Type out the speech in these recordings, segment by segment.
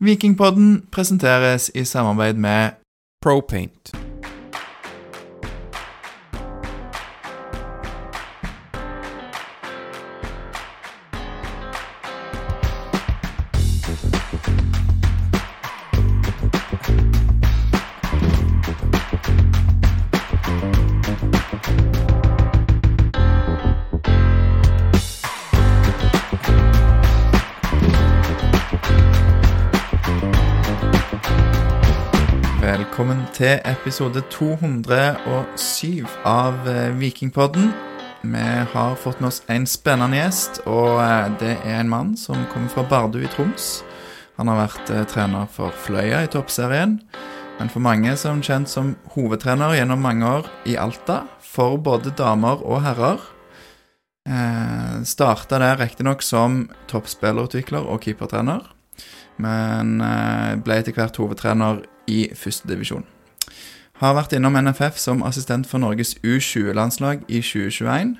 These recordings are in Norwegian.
Vikingpodden presenteres i samarbeid med Propaint. Til episode 207 av eh, Vikingpodden. Vi har fått med oss en spennende gjest, og eh, det er en mann som kommer fra Bardu i Troms. Han har vært eh, trener for Fløya i toppserien, men for mange som kjent som hovedtrener gjennom mange år i Alta, for både damer og herrer. Eh, Starta der riktignok som toppspillerutvikler og keepertrener, men ble etter hvert hovedtrener i førstedivisjon. Har vært innom NFF som assistent for Norges U20-landslag i 2021.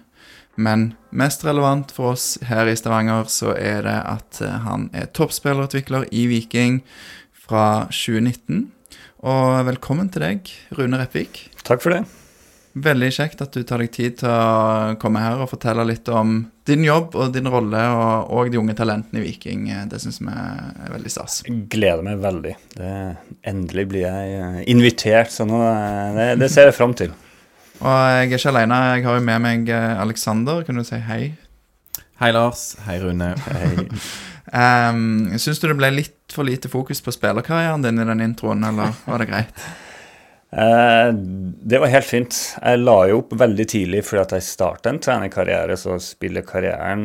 Men mest relevant for oss her i Stavanger så er det at eh, han er toppspillerutvikler i Viking fra 2019. Og velkommen til deg, Rune Reppvik. Takk for det. Veldig kjekt at du tar deg tid til å komme her og fortelle litt om din jobb og din rolle og, og de unge talentene i Viking. Det syns vi er veldig stas. Jeg gleder meg veldig. Det, endelig blir jeg invitert, så nå, det, det ser jeg fram til. Og jeg er ikke alene. Jeg har jo med meg eh, Aleksander. Kan du si hei? Hei, Lars. Hei, Rune. Hei. Um, Syns du det ble litt for lite fokus på spillerkarrieren din i den introen, eller var det greit? Eh, det var helt fint. Jeg la jo opp veldig tidlig fordi at jeg starta en trenerkarriere, så spillerkarrieren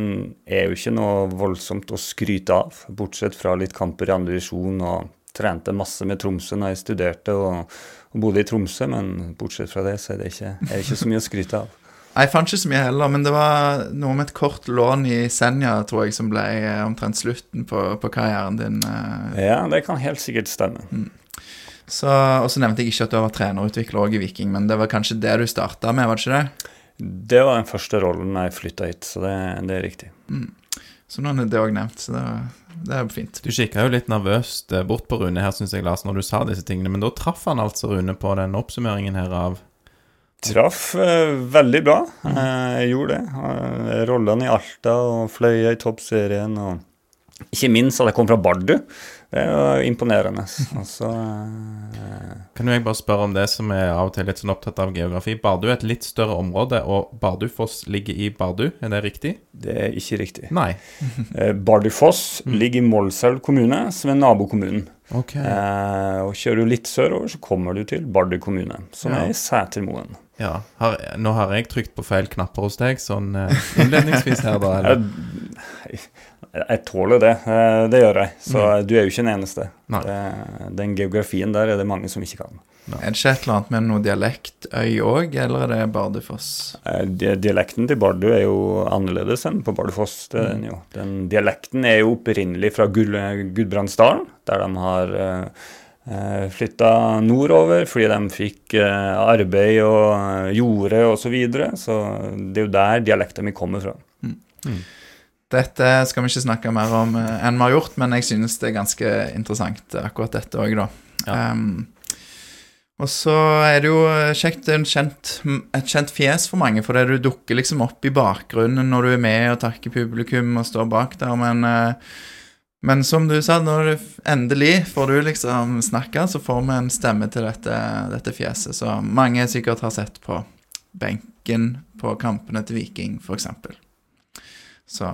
er jo ikke noe voldsomt å skryte av, bortsett fra litt kamper i andre divisjon og trente masse med Tromsø når jeg studerte og, og bodde i Tromsø, men bortsett fra det så er det ikke, er det ikke så mye å skryte av. Jeg fant ikke så mye heller, men det var noe med et kort lån i Senja, tror jeg, som ble eh, omtrent slutten på, på karrieren din. eh. Ja, det kan helt sikkert stemme. Så, og så nevnte jeg ikke at du har vært trenerutvikler òg i Viking, men det var kanskje det du starta med, var det ikke det? Det var den første rollen jeg flytta hit, så det, det er riktig. Så nå er det òg nevnt, så det, det er fint. Du kikka jo litt nervøst eh, bort på Rune her, syns jeg, Lars, når du sa disse tingene. Men da traff han altså Rune på den oppsummeringen her av Traff eh, veldig bra. Eh, jeg gjorde det. Eh, rollene i Alta og Fløya i toppserien. Og ikke minst at jeg kom fra Bardu. Det er jo imponerende. Altså, eh, Kan jeg bare spørre om det som er av og til litt sånn opptatt av geografi. Bardu er et litt større område, og Bardufoss ligger i Bardu, er det riktig? Det er ikke riktig. Nei. Eh, Bardufoss ligger i Målselv kommune, som er nabokommunen. Ok. Eh, og kjører du litt sørover, så kommer du til Bardu kommune, som Ja. er i Sætermoen. Ja. Har, nå har jeg trykt på feil knapper hos deg, sånn eh, innledningsvis her, da. Eller? Jeg, tåler det. eh, Det gjør jeg. Så du er jo ikke den eneste. Nei. Det, den geografien der er det mange som ikke kan. Er det ikke et eller annet med noe dialektøy òg, eller er det Bardufoss? Eh, Dialekten til Bardu er jo annerledes enn på Bardufoss. Det er den jo. Den dialekten er jo opprinnelig fra Gud- Gudbrandsdalen, der de har uh, flytta nordover fordi de fikk eh, arbeid og jorde osv. Så, videre. så det er jo der dialekten min kommer fra. Dette skal vi ikke snakke mer om eh, enn vi har gjort, men jeg synes det er ganske interessant, eh, akkurat dette òg, da. Ja. Um, og så er det jo eh, kjekt, det er en kjent, et kjent fjes for mange, fordi du dukker liksom opp i bakgrunnen når du er med og takker publikum og står bak der, men men som du sa, når du endelig får du liksom snakke, så får vi en stemme til dette, dette fjeset, så mange sikkert har sett på benken på kampene til Viking, eksempel. Så.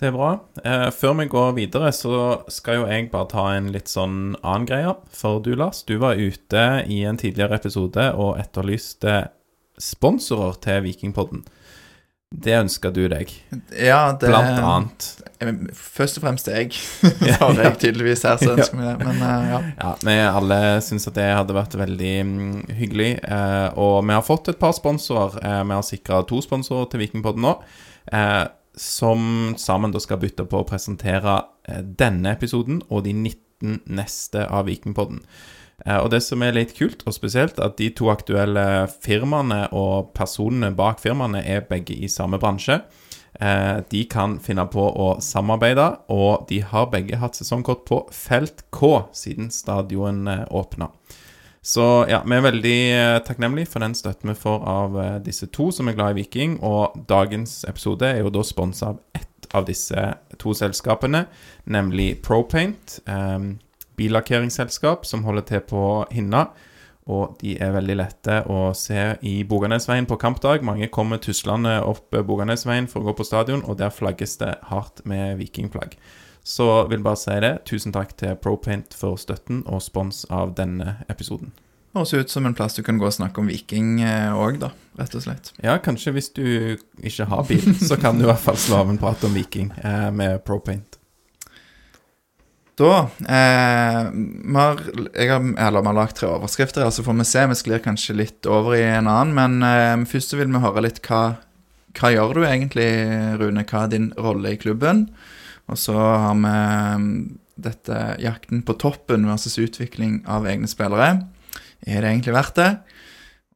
Det er bra. Eh, før vi går videre, så skal jo jeg bare ta en litt sånn annen greie. For du, Lars, du var ute i en tidligere episode og etterlyste sponsorer til Vikingpodden. Det ønska du deg, Ja, det blant annet. Eh, Først og fremst jeg, har jeg tydeligvis her, så ønsker vi det. Men eh, ja. Ja, vi alle syns at det hadde vært veldig mm, hyggelig. Eh, og vi har fått et par sponsorer. Vi har sikra to sponsorer til Vikingpodden nå. Som sammen da skal bytte på å presentere eh, denne episoden og de 19 neste av Vikingpodden. Eh, og det som er litt kult og spesielt, at de to aktuelle firmaene og personene bak firmaene er begge i samme bransje. Eh, de kan finne på å samarbeide, og de har begge hatt sesongkort på Felt K siden stadion åpna. Så ja, vi er veldig eh, takknemlige for den støtten vi får av eh, disse to som er glad i Viking. Og dagens episode er jo da sponsa av ett av disse to selskapene, nemlig Propaint. Um, billakkeringsselskap som holder til på Hinna. Og de er veldig lette å se i Boganesveien på kampdag. Mange kommer tuslende opp Boganesveien for å gå på stadion, og der flagges det hardt med vikingflagg. Så vil bare si det. Tusen takk til Propaint for støtten og spons av denne episoden. Høres ut som en plass du kan gå og snakke om Viking òg, da, rett og slett. Ja, kanskje hvis du ikke har bil, så kan du i hvert fall slå av en prat om Viking eh, med Propaint. Da eh, har, jeg har, eller, har lagt tre overskrifter, så får vi se. Vi sklir kanskje litt over i en annen. Men eh, først vil vi høre litt hva, hva gjør du egentlig, Rune? Hva er din rolle i klubben? Og så har vi mm, dette jakten på toppen versus utvikling av egne spillere. Er det egentlig verdt det?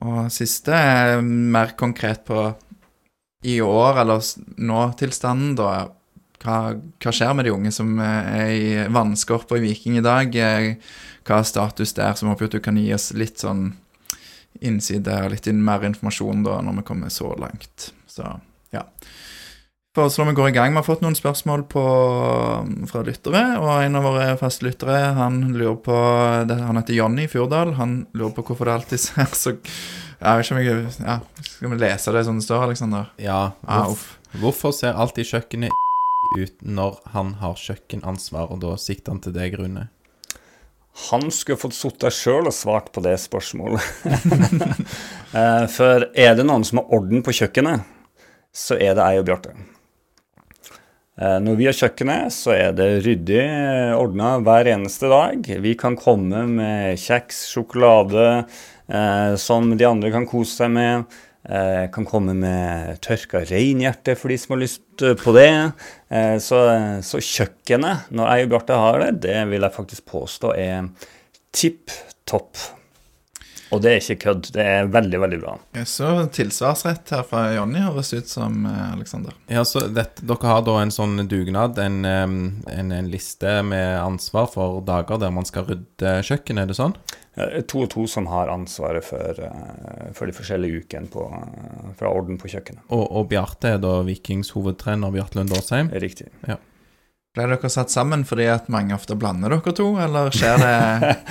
Og siste er mer konkret på i år, eller nå-tilstanden, da. Hva, hva, skjer med de unge som er i vannskorpa i Viking i dag? Hva er status der? Så vi håper at du kan gi oss litt sånn innside, litt mer informasjon da, når vi kommer så langt. Så ja foreslår vi går i gang. Vi har fått noen spørsmål på, fra lyttere, og en av våre faste lyttere han lurer på det, Han heter Jonny Fjordal. Han lurer på hvorfor det alltid ser så Jeg vet ikke om jeg ja, Skal vi lese det som det står, Aleksander? Ja. Hvorf, ah, hvorfor ser alltid kjøkkenet ut når han har kjøkkenansvar, og da sikter han til deg, Rune? Han skulle fått sittet sjøl og svart på det spørsmålet. Eh, for er det noen som har orden på kjøkkenet, så er det jeg og Bjarte. Eh, når vi har kjøkkenet, så er det ryddig eh, ordna hver eneste dag. Vi kan komme med kjeks, sjokolade, eh, som de andre kan kose seg med. Eh, kan komme med tørka reinhjerte for de som har lyst eh, på det. Eh, så, så, kjøkkenet, når jeg og Bjarte har det, det vil jeg faktisk påstå er tipp topp. Og det er ikke kødd. Det er veldig, veldig bra. Jeg så tilsvarsrett her fra Jonny høres ut som eh, Aleksander. Ja, så dette, Dere har da en sånn dugnad, en, en, en, liste med ansvar for dager der man skal rydde kjøkkenet, er det sånn? To og to som har ansvaret for, eh, for de forskjellige ukene på, fra orden på kjøkkenet. Og, og Bjarte er da Vikings hovedtrener, Bjarte Lund Aasheim? Riktig. Ja. Ble dere satt sammen fordi at mange ofte blander dere to, eller skjer det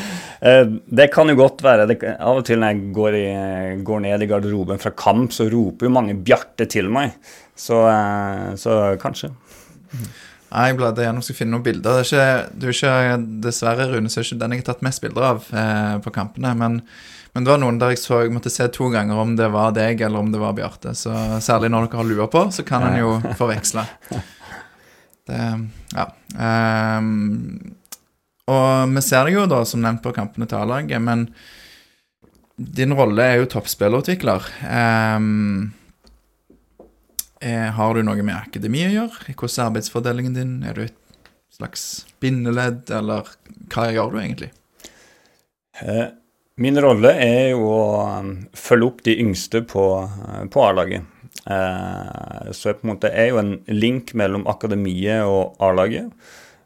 eh, Det kan jo godt være. Det, av og til når jeg går, i, går, ned i garderoben fra kamp, så roper jo mange Bjarte til meg. Så, eh, så kanskje. Nei, Jeg bladde gjennom skal finne noen bilder. Det er ikke, du er ikke, dessverre, Rune, så er ikke den jeg har tatt mest bilder av eh, på kampene. Men, men, det var noen der jeg så jeg måtte se to ganger om det var deg eller om det var Bjarte. Så særlig når dere har lua på, så kan en jo forveksle. Det, ja. Um, og vi ser det jo, da, som nevnt på kampene til A-laget, men din rolle er jo toppspillerutvikler. Um, har du noe med akademi å gjøre? Hvordan er arbeidsfordelingen din? Er du et slags bindeledd, eller hva gjør du egentlig? Eh, min rolle er jo å følge opp de yngste på, på A-laget. Eh, så jeg på en måte er jo en link mellom akademiet og A-laget.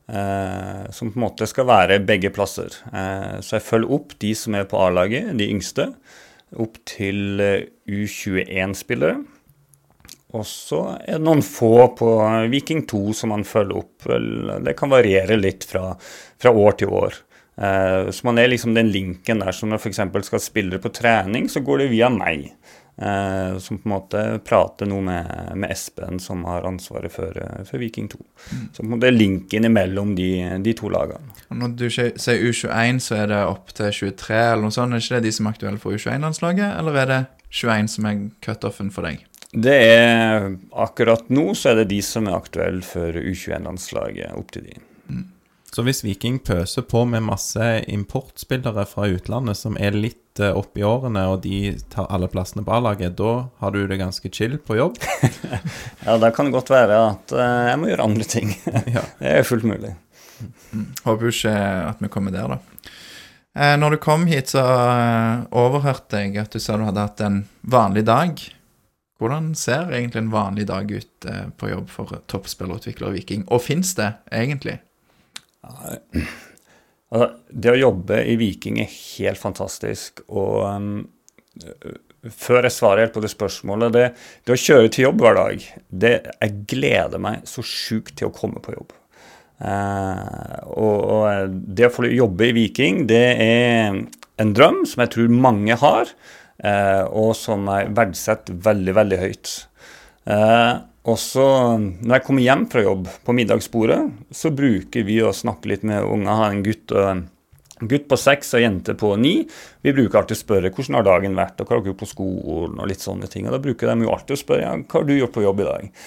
Eh, som på en måte skal være begge plasser. Eh, så jeg følger opp de som er på A-laget, de yngste, opp til U21-spillere. Og så er det noen få på Viking 2 som man følger opp. Det kan variere litt fra, fra år til år. Så man er liksom den linken der som når f.eks. skal spillere på trening, så går det via meg. Eh, som på en måte prater noe med, med Espen, som har ansvaret for, eh, for Viking 2. Mm. Så på en måte linken imellom de, de to lagene. Og når du sier U21, så er det opp til 23 eller noe sånt? Er ikke det de som er aktuelle for U21-landslaget, eller er det 21 som er cutoffen for deg? Det er Akkurat nå så er det de som er aktuelle for U21-landslaget, opp til de. Så hvis Viking pøser på med masse importspillere fra utlandet som er litt uh, opp i årene, og de tar alle plassene på A-laget, da har du det ganske chill på jobb? ja, da kan det godt være at uh, jeg må gjøre andre ting. Det er fullt mulig. Mm. Håper jo ikke at vi kommer der, da. Eh, når du kom hit, så overhørte jeg at du sa du hadde hatt en vanlig dag. Hvordan ser egentlig en vanlig dag ut eh, på jobb for toppspillerutvikler i Viking? Og fins det egentlig? Altså, det å jobbe i Viking er helt fantastisk. Og um, før jeg svarer helt på det spørsmålet det, det, å kjøre til jobb hver dag det, Jeg gleder meg så sjukt til å komme på jobb. Uh, og, og, det å få jobbe i Viking, det er en drøm som jeg tror mange har, uh, og som jeg verdsetter veldig, veldig høyt. Uh, og så, når jeg kommer hjem fra jobb på middagsbordet, så bruker vi å snakke litt med unger. Har en gutt, gutt på seks og jente på ni. Vi bruker alltid å spørre hvordan har dagen vært, og hva har dere gjort på skolen, og litt sånne ting. Og da bruker de jo alltid å spørre ja, hva har du gjort på jobb i dag.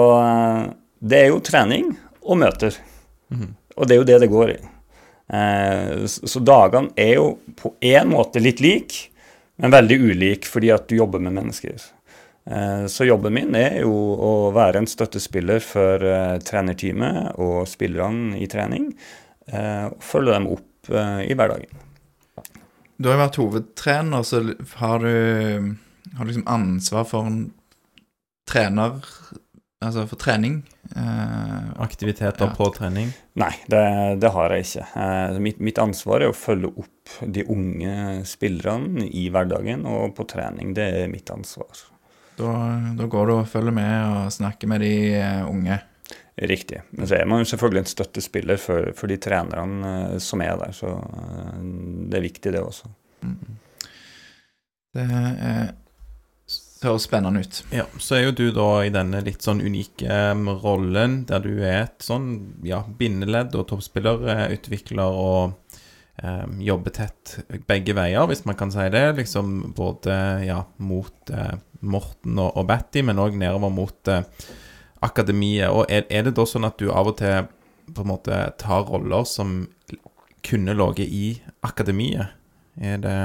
Og eh, det er jo trening og møter. Mm. Og det er jo det det går i. Eh, så dagene er jo på én måte litt lik, men veldig ulik fordi at du jobber med mennesker. Eh, så jobben min er jo å være en støttespiller for uh, trenerteamet og spillerne i trening. Uh, og følge dem opp i hverdagen. Du har jo vært hovedtrener, så har du, har du liksom ansvar for en trener Altså for trening? Aktiviteter ja. på trening? Nei, det, det har jeg ikke. Mitt, mitt, ansvar er å følge opp de unge spillerne i hverdagen, og på trening. Det er mitt ansvar. Da, da, går du og følger med og snakker med de eh, unge. Riktig. Men så er man jo selvfølgelig en støttespiller for, for de trenerne uh, som er der, så uh, det er viktig, det også. Mm. Det er, høres spennende ut. Ja, Så er jo du da i denne litt sånn unike rollen der du er et sånn ja, bindeledd og toppspillerutvikler og um, jobber tett begge veier, hvis man kan si det. Liksom både ja, mot uh, Morten og, og Batty, men òg nedover mot uh, akademiet. Og er, er, det da sånn at du av og til på en måte tar roller som kunne ligget i akademiet? Er det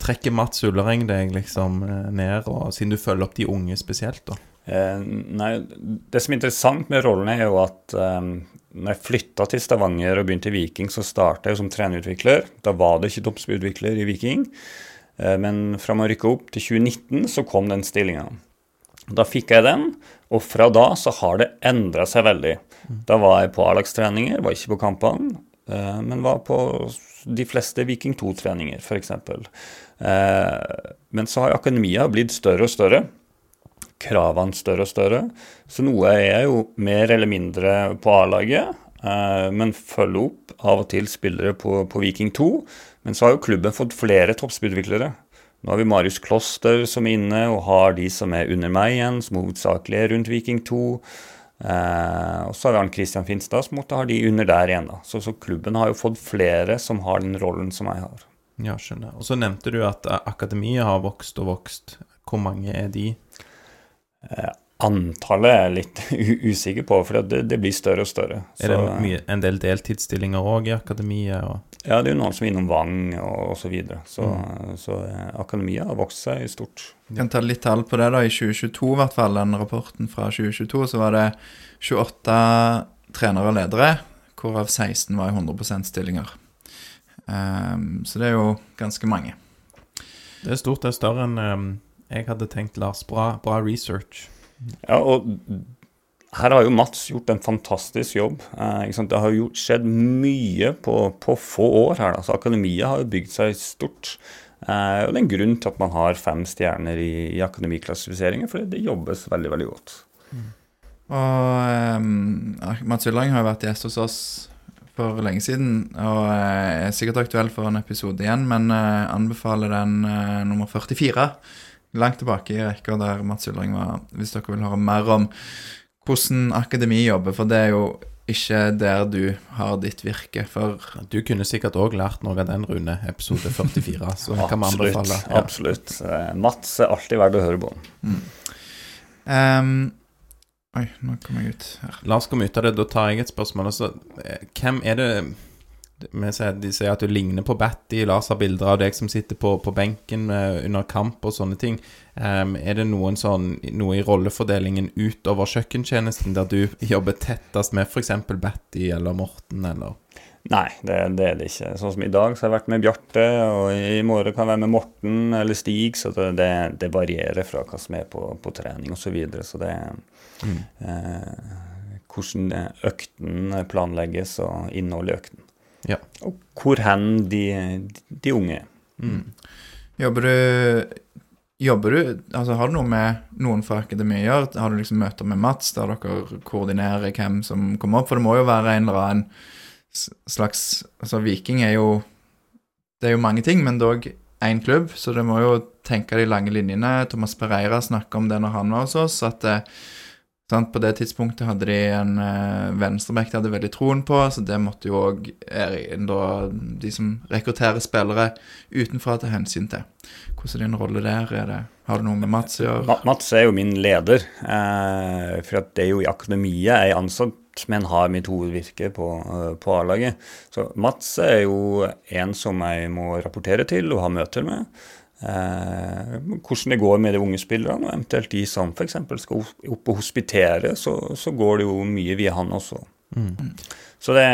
Trekker Mats Ullereng deg liksom eh, ned, og, siden du følger opp de unge spesielt, da? Eh, nei, det som er interessant med rollene, er jo at um, når jeg flytta til Stavanger og begynte i Viking, så starta jeg som trenerutvikler. Da var det ikke toppspillutvikler i Viking. Eh, men fra man rykka opp til 2019, så kom den stillinga. Da fikk jeg den, og fra da så har det endra seg veldig. Da var jeg på A-lagstreninger, var ikke på kampene, eh, men var på de fleste Viking 2-treninger, f.eks. Eh, men så har akademia blitt større og større. Kravene større og større. Så noe er jo mer eller mindre på A-laget, men følger opp av og til spillere på, på Viking 2 men så har jo klubben fått flere toppspillutviklere. Nå har vi Marius Kloster som er inne, og har de som er under meg igjen, som hovedsakelig er rundt Viking 2. Eh, og så har vi Arne Christian Finstad, som måtte ha de under der igjen. da. Så, så, klubben har jo fått flere som har den rollen som jeg har. Ja, skjønner. Og så nevnte du at akademiet har vokst og vokst. Hvor mange er de? Eh, Antallet er jeg litt usikker på, for det, det, blir større og større. Er det mye, en del deltidsstillinger òg i akademiet? Og... Ja, det er jo noen som er innom Vang og osv. Så, videre. så, mm. så akademia akademiet har vokst seg stort. Vi kan ta litt tall på det. da, I 2022, i hvert fall, den rapporten fra 2022, så var det 28 trenere og ledere, hvorav 16 var i 100 stillinger. Um, så det er jo ganske mange. Det er stort. Det er større enn um, jeg hadde tenkt, Lars. Bra, bra research. Ja, og her har jo Mats gjort en fantastisk jobb. Eh, det har jo skjedd mye på, på få år her. Altså, akademiet har jo bygd seg stort. Eh, og det er en grunn til at man har fem stjerner i, i akademiklassifiseringen, for det jobbes veldig, veldig godt. Mm. Og um, Mats Yllang har jo vært gjest hos oss for lenge siden, og er sikkert aktuell for en episode igjen, men uh, anbefaler den uh, nummer 44 langt tilbake i rekka der Mats Ullring var, hvis dere vil høre mer om hvordan akademi jobber, for det er jo ikke der du har ditt virke. For Du kunne sikkert òg lært noe av den, Rune, episode 44. Så det kan vi anbefale. Ja. Absolutt. Eh, Mats er alltid verdt å høre på. Mm. Um, oi, nå kom jeg ut her. La oss komme ut av det. Da tar jeg et spørsmål. Altså, hvem er det De sier at du ligner på Batty. Lars har bilder av deg som sitter på, på benken eh, under kamp og sånne ting. Um, er det noen sånn, noe i rollefordelingen utover kjøkkentjenesten der du jobber tettest med f.eks. Batty eller Morten, eller Nei, det, det er det ikke. Sånn som i dag så har jeg vært med Bjarte, og i morgen kan jeg være med Morten eller Stig. Så det, det, det varierer fra hva som er på, på trening osv. Så, videre. så det eh, Hvordan økten planlegges og innholdet i økten. Ja. Og hvor hen de, de unge er. Jobber du Jobber du, altså Har du noe med noen fra akademiet å gjøre? Har du liksom møter med Mats der dere koordinerer hvem som kommer opp? For det må jo være en eller annen slags Altså Viking er jo Det er jo mange ting, men dog én klubb, så du må jo tenke de lange linjene. Thomas Pereira snakka om det når han var hos oss, at sant, på det tidspunktet hadde de en eh, venstreback de hadde veldig troen på, så det måtte jo òg de som rekrutterer spillere utenfra ta hensyn til. Hvordan er din rolle der? Er det, har du noe med Mats å gjøre? Mats er jo min leder, eh, for det er jo i akademiet jeg er ansatt, men har mitt hovedvirke på, eh, på A-laget. Så Mats er jo en som jeg må rapportere til og ha møter med. Eh, hvordan det går med de unge spillerne, og eventuelt de som f.eks. skal opp- og hospitere, så, så går det jo mye via han også. Så det,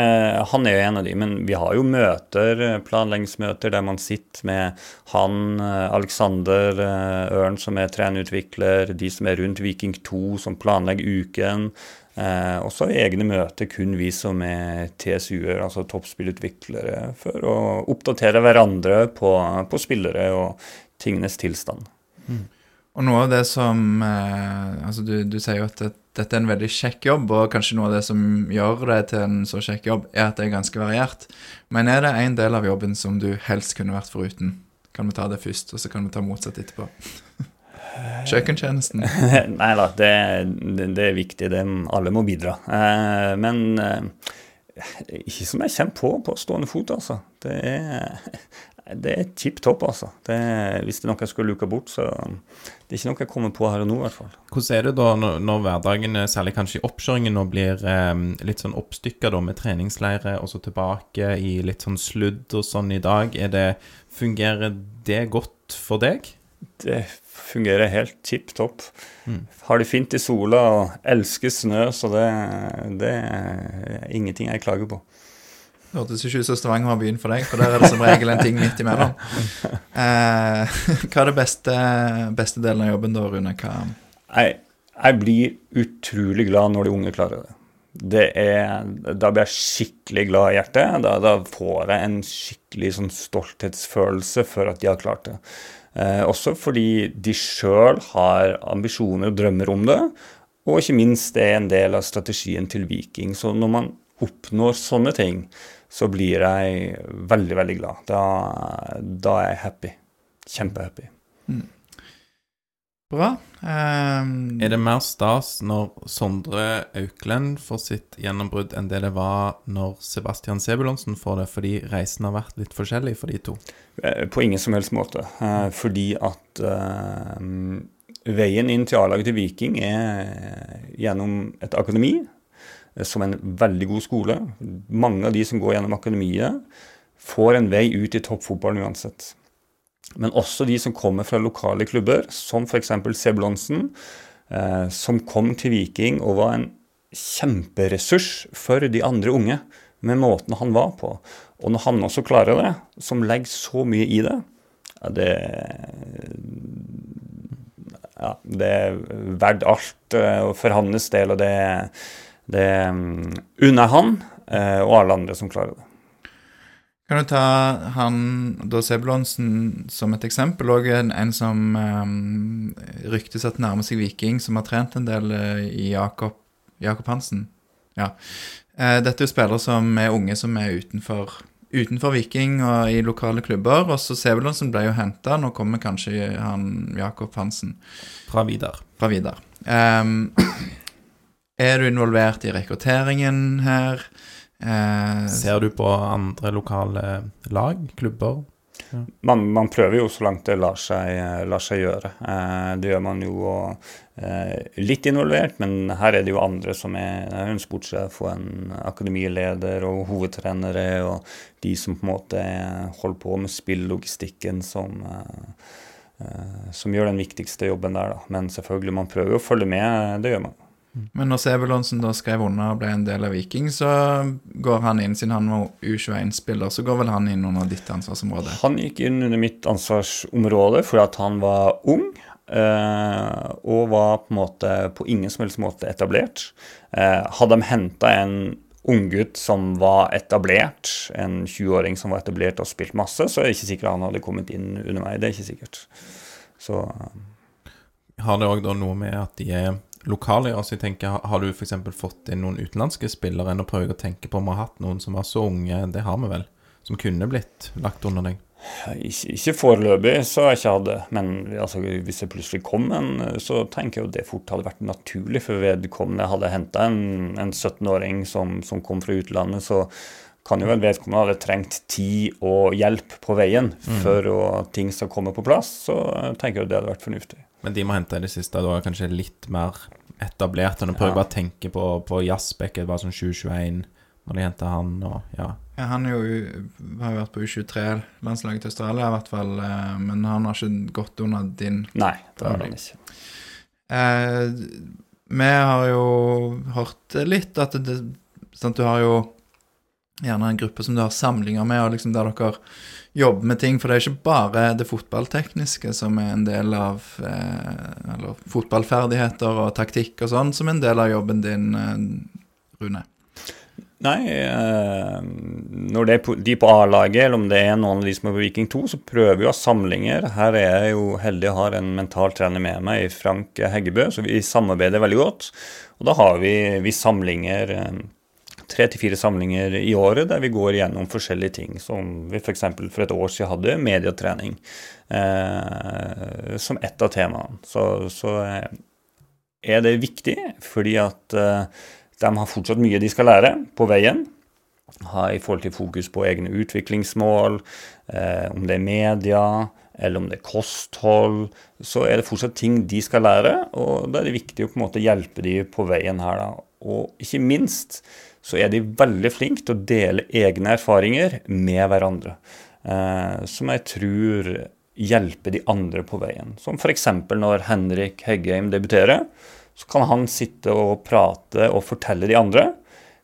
han er jo en av de, men vi har jo møter, eh, planleggingsmøter der man sitter med han, eh, Alexander eh, Ørn som er trenerutvikler, de som er rundt Viking 2 som planlegger uken. Eh, også i egne møter kun vi som er TSU-er, altså toppspillutviklere, for å oppdatere hverandre på, på spillere og tingenes tilstand. Og noe av det som eh, Altså, du, du sier jo at det, dette er en veldig kjekk jobb, og kanskje noe av det som gjør det til en så kjekk jobb, er at det er ganske variert. Men er det en del av jobben som du helst kunne vært foruten? Kan vi ta det først, og så kan vi ta motsatt etterpå? Kjøkkentjenesten. Nei da, det, det, det er viktig. Det, alle må bidra. Eh, men eh, ikke som jeg kommer på på stående fot, altså. Det er, det er tipp topp, altså. Det, hvis det er noe jeg skulle luka bort, så det er ikke noe jeg kommer på her og nå, i hvert fall. Hvordan er det da når, når hverdagen, særlig kanskje i oppkjøringen, nå blir eh, litt sånn oppstykka med treningsleire og så tilbake i litt sånn sludd og sånn i dag? Er det, fungerer det godt for deg? Det fungerer helt tipp topp. Har det fint i sola og elsker snø, så det, det er ingenting jeg klager på. Det hørtes ikke ut som Stavanger var byen for deg, for der er det som regel en ting midt imellom. Eh, hva er det beste, beste delen av jobben da, Rune? Hva Jeg, jeg blir utrolig glad når de unge klarer det. det er, da blir jeg skikkelig glad i hjertet. Da, da får jeg en skikkelig sånn stolthetsfølelse for at de har klart det. Eh, også fordi de sjøl har ambisjoner og drømmer om det. Og ikke minst det er en del av strategien til Viking. Så når man oppnår sånne ting, så blir jeg veldig, veldig glad. Da, da er jeg happy. Kjempehappy. Bra. Eh, Er det mer stas når Sondre Auklend får sitt gjennombrudd enn det det var når Sebastian Sebulonsen får det, fordi reisen har vært litt forskjellig for de to? Eh, På ingen som helst måte. Eh, fordi at uh, veien inn til A-laget til Viking er gjennom et akademi, som er en veldig god skole. Mange av de som går gjennom akademiet, får en vei ut i toppfotballen uansett. Men også de som kommer fra lokale klubber, som f.eks. Sebulonsen, eh, som kom til Viking og var en kjemperessurs for de andre unge med måten han var på. Og når han også klarer det, som legger så mye i det, ja, det ja, det er verdt alt eh, for hans del, og det, det mm, unner han eh, og alle andre som klarer det. Kan du ta han da Sebulonsen som et eksempel, og en, en som um, ryktes at nærmer seg Viking, som har trent en del uh, i Jakob, Jakob Hansen? Ja. Uh, dette er jo spillere som er unge som er utenfor, utenfor Viking og i lokale klubber. Og så Sebulonsen ble jo henta, nå kommer kanskje han Jakob Hansen Fra Vidar. fra Vidar. Um, er du involvert i rekrutteringen her? Eh, Ser du på andre lokale lag, klubber? Man, man, prøver jo så langt det lar seg, lar seg gjøre. Eh, det gjør man jo og, eh, litt involvert, men her er det jo andre som er, er en sportssjef og en akademileder og hovedtrenere og de som på en måte holder på med spillogistikken som, eh, eh, som gjør den viktigste jobben der. Da. Men selvfølgelig, man prøver å følge med, det gjør man. Men når Sebulonsen da skrev under og ble en del av Viking, så går han inn, siden han var U21-spiller, så går vel han inn under ditt ansvarsområde? Han gikk inn under mitt ansvarsområde fordi at han var ung. Eh, og var på en måte på ingen som helst måte etablert. Eh, hadde de henta en unggutt som var etablert, en 20-åring som var etablert og spilt masse, så er det ikke sikkert han hadde kommet inn under meg. Det er ikke sikkert. Så Har det òg noe med at de er lokale altså. Jeg tenker, Har du f.eks. fått inn noen utenlandske spillere enn å prøve å tenke på om vi har hatt noen som var så unge, det har vi vel, som kunne blitt lagt under deg? Ikke, ikke foreløpig, så har jeg ikke hatt det. Men altså, hvis det plutselig kom en, så tenker jeg jo det fort hadde vært naturlig for vedkommende. Hadde henta en, en 17-åring som, som, kom fra utlandet, så kan jo vel vedkommende hadde trengt tid og hjelp på veien mm. for at ting skal komme på plass. Så tenker jeg det hadde vært fornuftig. Men de må hente i det siste da kanskje litt mer etablert. Nå prøver jeg ja. bare å tenke på, på Jazzbeck. det var sånn 2021 når de henta han og ja. ja han jo, har jo vært på U23-landslaget til Australia i hvert fall, eh, men han har ikke gått under din Nei, det har han ikke. Eh, vi har jo hørt litt at det, sant, du har jo gjerne en gruppe som du har samlinger med, og liksom der dere jobbe med ting. For det er ikke bare det fotballtekniske som er en del av eh, Eller fotballferdigheter og taktikk og sånn som er en del av jobben din, eh, Rune. Nei, eh, når det er de på A-laget, eller om det er noen av de som er på Viking 2, så prøver vi å ha samlinger. Her er jeg jo heldig å har en mental trener med meg, Frank Heggebø, så vi samarbeider veldig godt. Og da har vi, vi samlinger eh, tre til fire samlinger i året der vi går gjennom forskjellige ting. Som vi f.eks. For, for et år siden hadde medietrening eh, som ett av temaene. Så, så, eh, er det viktig fordi at eh, de har fortsatt mye de skal lære på veien. Ha i forhold til fokus på egne utviklingsmål, eh, om det er media eller om det er kosthold, så er det fortsatt ting de skal lære. Og da er det viktig å på en måte hjelpe de på veien her. da. Og ikke minst så er de veldig flinke til å dele egne erfaringer med hverandre. Eh, som jeg tror hjelper de andre på veien. Som f.eks. når Henrik Heggheim debuterer. Så kan han sitte og prate og fortelle de andre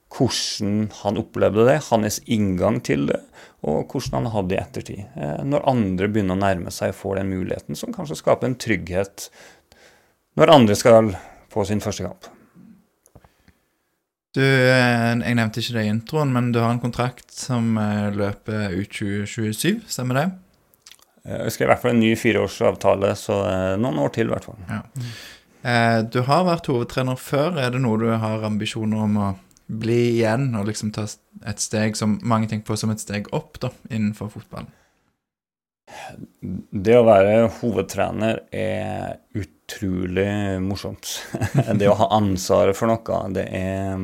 hvordan han opplevde det, hans inngang til det, og hvordan han hadde det i ettertid. Eh, når andre begynner å nærme seg og får den muligheten, som kanskje skaper en trygghet når andre skal få sin første kamp. Du, eh, jeg nevnte ikke det i introen, men du har en kontrakt som eh, løper ut 2027, stemmer det? Eh, jeg skrev i hvert fall en ny fireårsavtale, så noen år til i hvert fall. Ja. Du har vært hovedtrener før. Er det noe du har ambisjoner om å bli igjen, og liksom ta et steg som mange tenker på som et steg opp da, innenfor fotballen? Det å være hovedtrener er utrolig morsomt. det å ha ansvaret for noe, det er,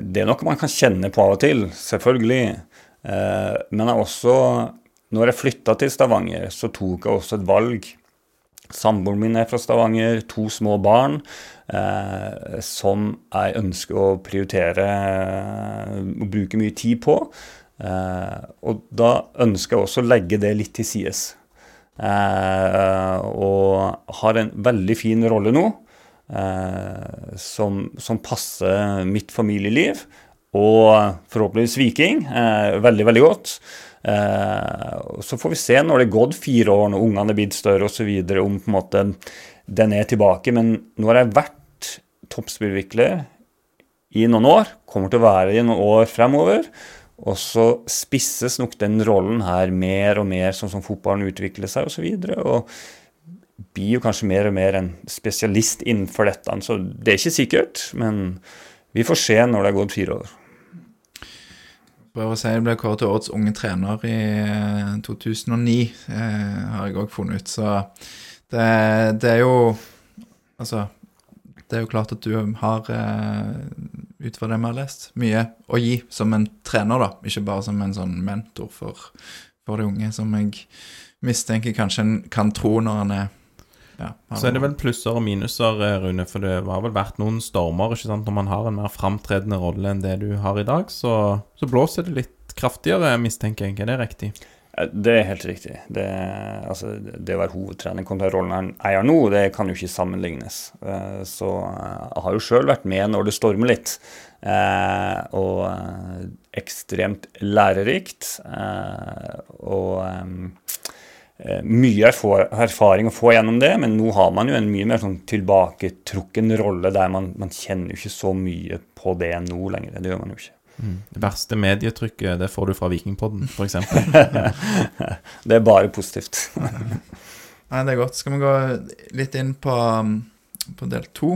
det er noe man kan kjenne på av og til, selvfølgelig. Eh, men jeg også, når jeg flytta til Stavanger, så tok jeg også et valg. Samboeren min er fra Stavanger, to små barn eh, som jeg ønsker å prioritere og bruke mye tid på. Eh, og da ønsker jeg også å legge det litt til sides. Eh, og har en veldig fin rolle nå eh, som, som, passer mitt familieliv og forhåpentligvis Viking veldig, veldig godt. så får vi se når det er gått fire år, når ungene er blitt større osv., om på en måte den er tilbake. Men nå har jeg vært toppspillvikler i noen år, kommer til å være det i noen år fremover. Og så spisses nok den rollen her mer og mer sånn som fotballen utvikler seg osv. Og, så og blir jo kanskje mer og mer en spesialist innenfor dette. Så det er ikke sikkert, men vi får se når det er gått fire år. Prøver å si det ble kåret til årets unge trener i 2009, eh, eh, har jeg òg funnet ut. Så det, det er jo Altså det er jo klart at du har, eh, ut fra det vi har lest, mye å gi som en trener, da. Ikke bare som en sånn mentor for, for de unge, som jeg mistenker kanskje en kan tro når han er ja, Så er det vel plusser og minuser, eh, Rune, for det har vel vært noen stormer, ikke sant. Når man har en mer framtredende rolle enn det du har i dag, så, så blåser det litt kraftigere, mistenker jeg. Er det riktig? Det er helt riktig. Det, altså, det å være hovedtrener kontra rollen han eier nå, det kan jo ikke sammenlignes. Eh, Så eh, jeg har jo sjøl vært med når det stormer litt. Eh, Og ekstremt lærerikt. Og mye erfaring å få gjennom det, men nå har man jo en mye mer sånn tilbaketrukken rolle der man, man kjenner jo ikke så mye på det nå lenger. Det gjør man jo ikke. Det verste medietrykket, det får du fra Vikingpodden, f.eks. Det er bare positivt. Nei, det er godt. Skal vi gå litt inn på, um, på del to?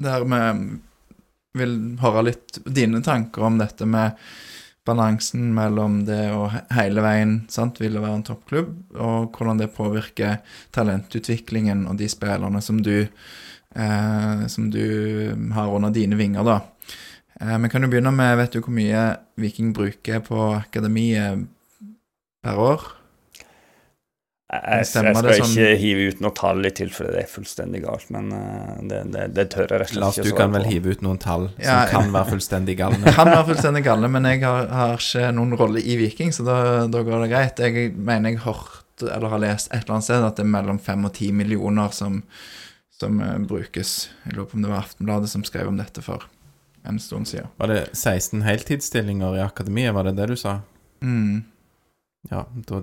Der vi vil høre litt dine tanker om dette med balansen mellom det å hele veien sant, ville være en toppklubb, og hvordan det påvirker talentutviklingen og de spillerne som du, eh, som du har under dine vinger, da. Eh, vi kan jo begynne med Vet du hvor mye Viking bruker på akademiet per år? Jeg, jeg, jeg skal det sånn- ikke hive ut noe tall i tilfelle det er fullstendig galt, men eh, det, det, det tør jeg rett og slett Lars, ikke du svare kan vel hive ut noen tall Ja, som kan være fullstendig galne. kan være fullstendig galne, men jeg har, har ikke noen rolle i Viking, så da, da går det greit. Jeg mener jeg har hørt eller har lest et eller annet sted at det er mellom fem og ti millioner som, som eh, brukes. Jeg lurer på om det var Aftenbladet som skrev om dette for en stund siden. Var det 16 heltidsstillinger i akademiet, var det det du sa? Mm. Ja, da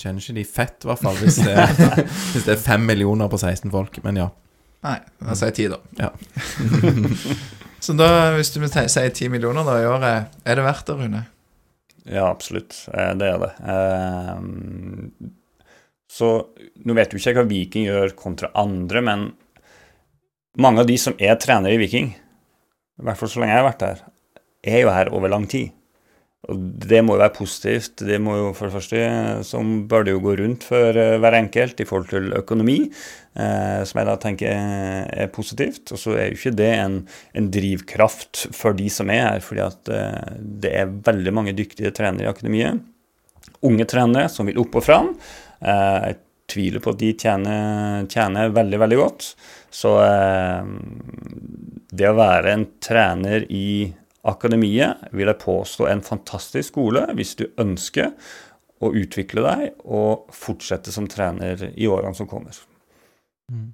kjenner ikke de fett, i hvert fall, hvis det, hvis det er fem millioner på 16 folk. Men ja. Nei, da sier jeg ti, da. Ja. så da, hvis du sier ti millioner da i året, er det verdt det, Rune? Ja, absolutt. Eh, Det er det. Eh, Så nå vet jo ikke jeg hva Viking gjør kontra andre, men mange av de som er trenere i Viking, i hvert fall så lenge jeg har vært her, er jo her over lang tid. Og det må jo være positivt. Det må jo for det første så bør det jo gå rundt for eh, hver enkelt i forhold til økonomi, eh, som jeg da tenker er positivt. Og så er jo ikke det en, en drivkraft for de som er her, fordi at eh, det er veldig mange dyktige trenere i akademiet. Unge trenere som vil opp og fram. Eh, jeg tviler på at de tjener, tjener veldig, veldig godt. Så eh, det å være en trener i akademiet vil jeg påstå en fantastisk skole hvis du ønsker å utvikle deg og fortsette som trener i årene som kommer. Mm,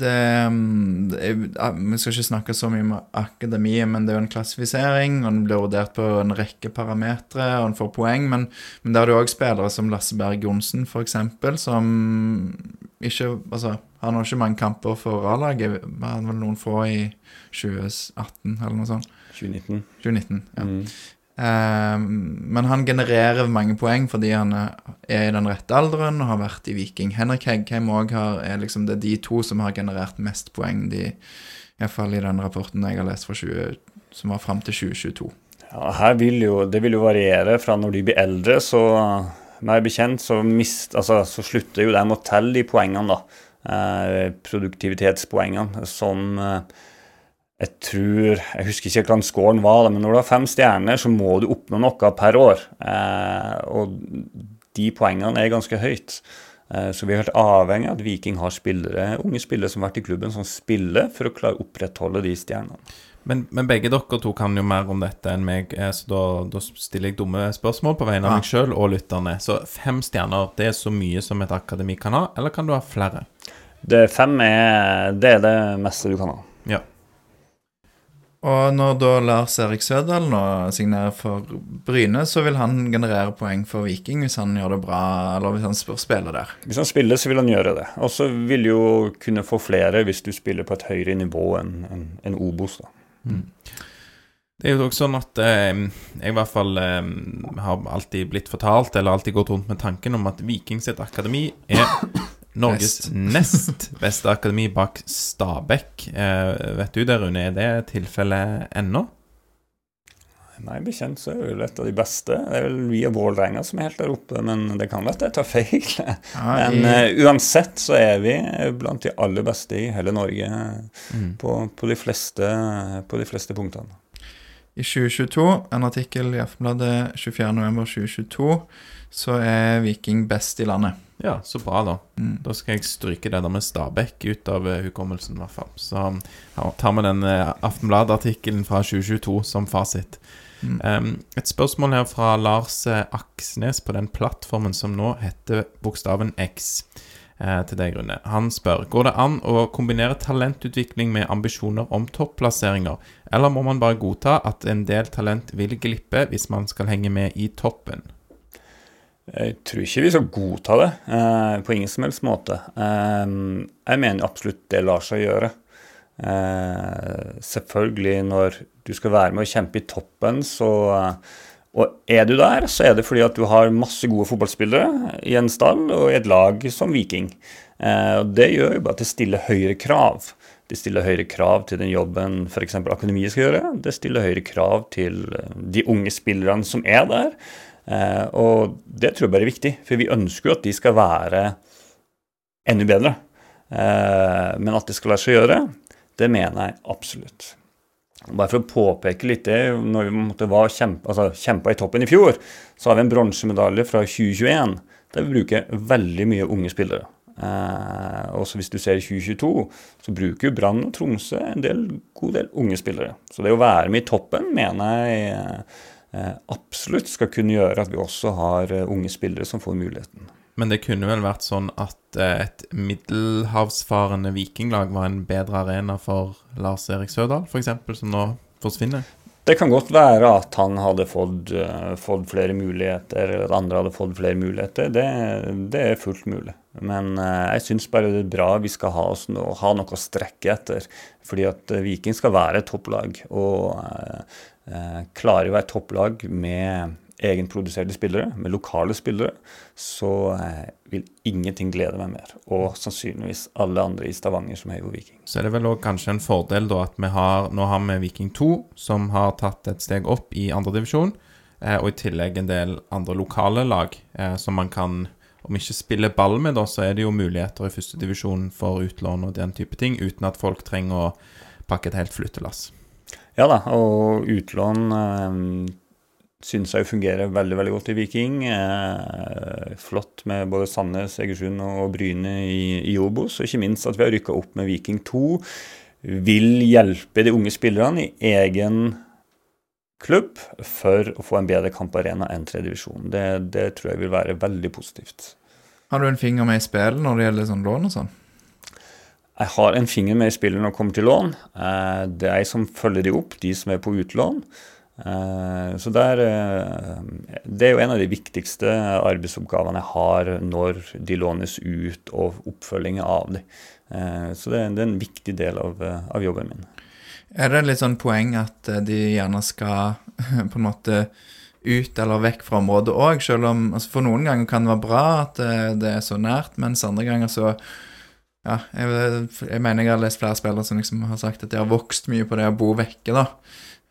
det er, vi skal ikke snakke så mye om akademiet, men det er jo en klassifisering, og den blir vurdert på en rekke parametere, og den får poeng. Men, men der er det òg spillere som Lasse Berg Johnsen, f.eks., som ikke Altså, han har ikke mange kamper for A-laget. Han hadde vel noen få i 2018, eller noe sånt. 2019. 2019, ja. Mm. Um, men han genererer mange poeng fordi han er er i den rette alderen og har vært i Viking. Henrik Heggheim òg er liksom det er de to som har generert mest poeng, de, iallfall i den rapporten jeg har lest fra 20, som var fram til 2022. Ja, her vil jo, det vil jo variere fra når de blir eldre, så meg bekjent så, mist, altså, så slutter jo de å telle de poengene, da. Eh, produktivitetspoengene, som eh, jeg tror Jeg husker ikke hvordan scoren var, men når du har fem stjerner, så må du oppnå noe per år. Eh, og de poengene er ganske høyt. Så vi er helt avhengig av at Viking har spillere, unge spillere som har vært i klubben, som spiller for å klare å opprettholde de stjernene. Men, men begge dere to kan jo mer om dette enn meg, eh, så da, da stiller jeg dumme spørsmål på vegne av Ja. meg sjøl og lytterne. Så fem stjerner, det er så mye som et akademi kan ha, eller kan du ha flere? Det fem er det, er det meste du kan ha. Ja. Og når da Lars Erik Sødal nå signerer for Bryne, så vil han generere poeng for Viking hvis han gjør det bra, eller hvis han spiller der. Hvis han spiller, så vil han gjøre det. Og så vil du jo kunne få flere hvis du spiller på et høyere nivå enn en, en Obos. da. Det er jo også sånn at eh, jeg i hvert fall eh, har alltid blitt fortalt, eller alltid gått rundt med tanken om at Viking sitt akademi er Norges nest beste akademi bak Stabæk. Eh, vet du det, Rune? Er det tilfellet ennå? Meg bekjent så er det vel et av de beste. Det er vel vi og Vålerenga som er helt der oppe, men det kan være at jeg tar feil. Ja, Men eh, uansett så er vi blant de aller beste i hele Norge Mm. på, på, de, fleste, på de fleste punktene. I 2022, en artikkel i Aftenbladet 24.11.2022, så er Viking best i landet. Ja, så bra, da. Mm. Da skal jeg stryke det der med Stabæk ut av eh, hukommelsen, i hvert fall. Så ja, tar vi den eh, Aftenblad-artikkelen fra 2022 som fasit. Mm. Um, et spørsmål her fra Lars eh, Aksnes på den plattformen som nå heter bokstaven X. Uh, til deg, Rune. Han spør går det an å kombinere talentutvikling med ambisjoner om topplasseringer, eller må man bare godta at en del talent vil glippe hvis man skal henge med i toppen? Jeg tror ikke vi skal godta det eh, på ingen som helst måte. Eh, jeg mener absolutt det lar seg gjøre. Eh, selvfølgelig, når du skal være med å kjempe i toppen, så Og er du der, så er det fordi at du har masse gode fotballspillere i en stall og i et lag som Viking. Eh, og Det gjør jo bare at det stiller høyere krav. Det stiller høyere krav til den jobben f.eks. akademiet skal gjøre. Det stiller høyere krav til eh, de unge spillerne som er der. Eh, og det tror jeg bare er viktig, for vi ønsker jo at de skal være enda bedre. Eh, men at det skal la seg gjøre, det mener jeg absolutt. Bare for å påpeke litt det, når vi måtte kjempe, altså, kjempa i toppen i fjor, så har vi en bronsemedalje fra 2021 der vi bruker veldig mye unge spillere. Eh, også hvis du ser 2022, så bruker Brann og Tromsø en del, god del unge spillere. Så det å være med i toppen mener jeg eh, absolutt skal kunne gjøre at vi også har eh, unge spillere som får muligheten. Men det kunne vel vært sånn at eh, et middelhavsfarende vikinglag var en bedre arena for Lars Erik Sørdal, f.eks., som nå forsvinner? Det kan godt være at han hadde fått, uh, fått flere muligheter, eller at andre hadde fått flere muligheter. Det, det er fullt mulig. Men uh, jeg syns bare det er bra vi skal ha, noe, ha noe å strekke etter. Fordi at Viking skal være et topplag. Og klarer å være topplag med egenproduserte spillere, med lokale spillere, så vil ingenting glede meg mer. Og sannsynligvis alle andre i Stavanger som heier på Viking. Så er det vel òg kanskje en fordel da at vi har Nå har vi Viking 2, som har tatt et steg opp i andredivisjon, eh, og i tillegg en del andre lokale lag eh, som man kan om ikke spille ball med, da, så er det jo muligheter i førstedivisjon for utlån og den type ting, uten at folk trenger å pakke et helt flyttelass. Ja da, og utlån eh, syns jeg fungerer veldig veldig godt i Viking. Eh, flott med både Sandnes, Egersund og Bryne i, i Obos. Og ikke minst at vi har rykka opp med Viking 2. Vil hjelpe de unge spillerne i egen klubb for å få en bedre kamparena enn tredjedivisjon. Det, det tror jeg vil være veldig positivt. Har du en finger med i spillet når det gjelder sånn lån og sånn? Jeg har en finger med i spillet når det kommer til lån. Eh, det er jeg som følger de opp, de som er på utlån. Eh, så der, eh, Det er jo en av de viktigste arbeidsoppgavene jeg har når de lånes ut, og oppfølging av dem. Eh, så det, er en viktig del av, av jobben min. Er det litt sånn poeng at de gjerne skal på en måte ut eller vekk fra området òg, selv om altså For noen ganger kan det være bra at det er så nært, mens andre ganger så ja, jeg, jeg mener jeg har lest flere spillere som liksom har sagt at de har vokst mye på det å bo vekke, da.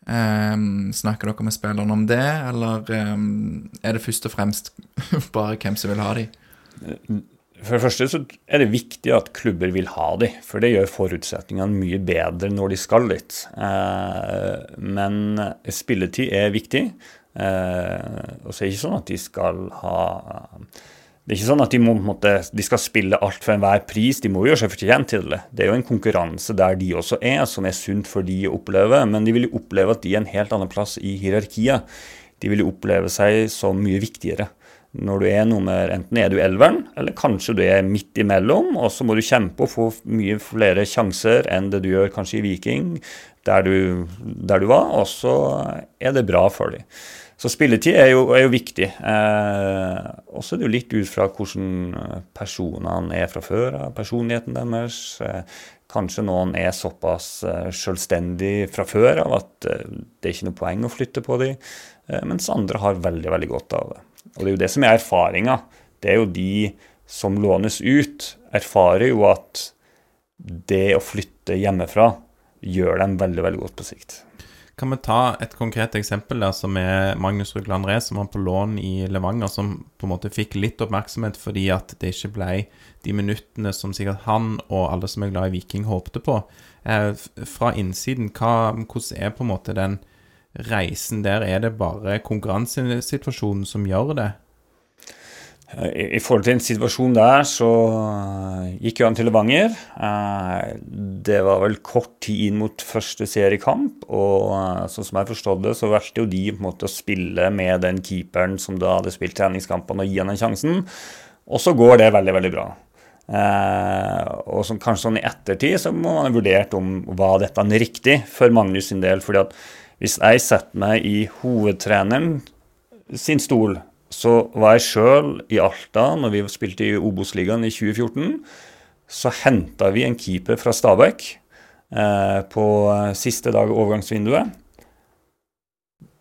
Um, snakker dere med spillerne om det, eller um, er det først og fremst bare hvem som vil ha de? For det første så er det viktig at klubber vil ha de, for det gjør forutsetningene mye bedre når de skal dit. Uh, men spilletid er viktig. Uh, og så er det ikke sånn at de skal ha det er ikke sånn at de, må, måtte, de skal spille alt for enhver pris, de må gjøre seg fortjent til det. Det er jo en konkurranse der de også er, som er sunt for de å oppleve. Men de vil jo oppleve at de er en helt annen plass i hierarkiet. De vil jo oppleve seg som mye viktigere. Når du er nummer Enten er du elveren, eller kanskje du er midt imellom, og så må du kjempe og få mye flere sjanser enn det du gjør kanskje i Viking, der du, der du var, og så er det bra for dem. Så spilletid er jo, er jo viktig. Eh, og så er det jo litt ut fra hvordan personene er fra før av, personligheten deres. Eh, kanskje noen er såpass eh, selvstendig fra før av at eh, det er ikke noe poeng å flytte på dem, eh, mens andre har veldig, veldig godt av det. Og det er jo det som er erfaringa. Det er jo de som lånes ut, erfarer jo at det å flytte hjemmefra gjør dem veldig, veldig godt på sikt. Kan vi ta et konkret eksempel der som er Magnus Rugle André, som var på lån i Levanger, som på en måte fikk litt oppmerksomhet fordi at det ikke ble de minuttene som sikkert han og alle som er glad i Viking, håpte på. Eh, fra innsiden, hva, hvordan er på en måte den reisen der, er det bare konkurransesituasjonen som gjør det? I, I, forhold til en situasjon der, så gikk jo han til Levanger. Det var vel kort tid inn mot første seriekamp, og sånn som jeg forstod det, så valgte jo de på en måte å spille med den keeperen som da hadde spilt treningskampene, og gi han den sjansen. Og så går det veldig, veldig bra. Eh, og som, kanskje sånn i ettertid så må man ha vurdert om var dette riktig for Magnus sin del. fordi at hvis jeg setter meg i hovedtreneren sin stol, så var jeg sjøl i Alta når vi spilte i Obos-ligaen i 2014. Så henta vi en keeper fra Stabæk eh, på siste dag overgangsvinduet.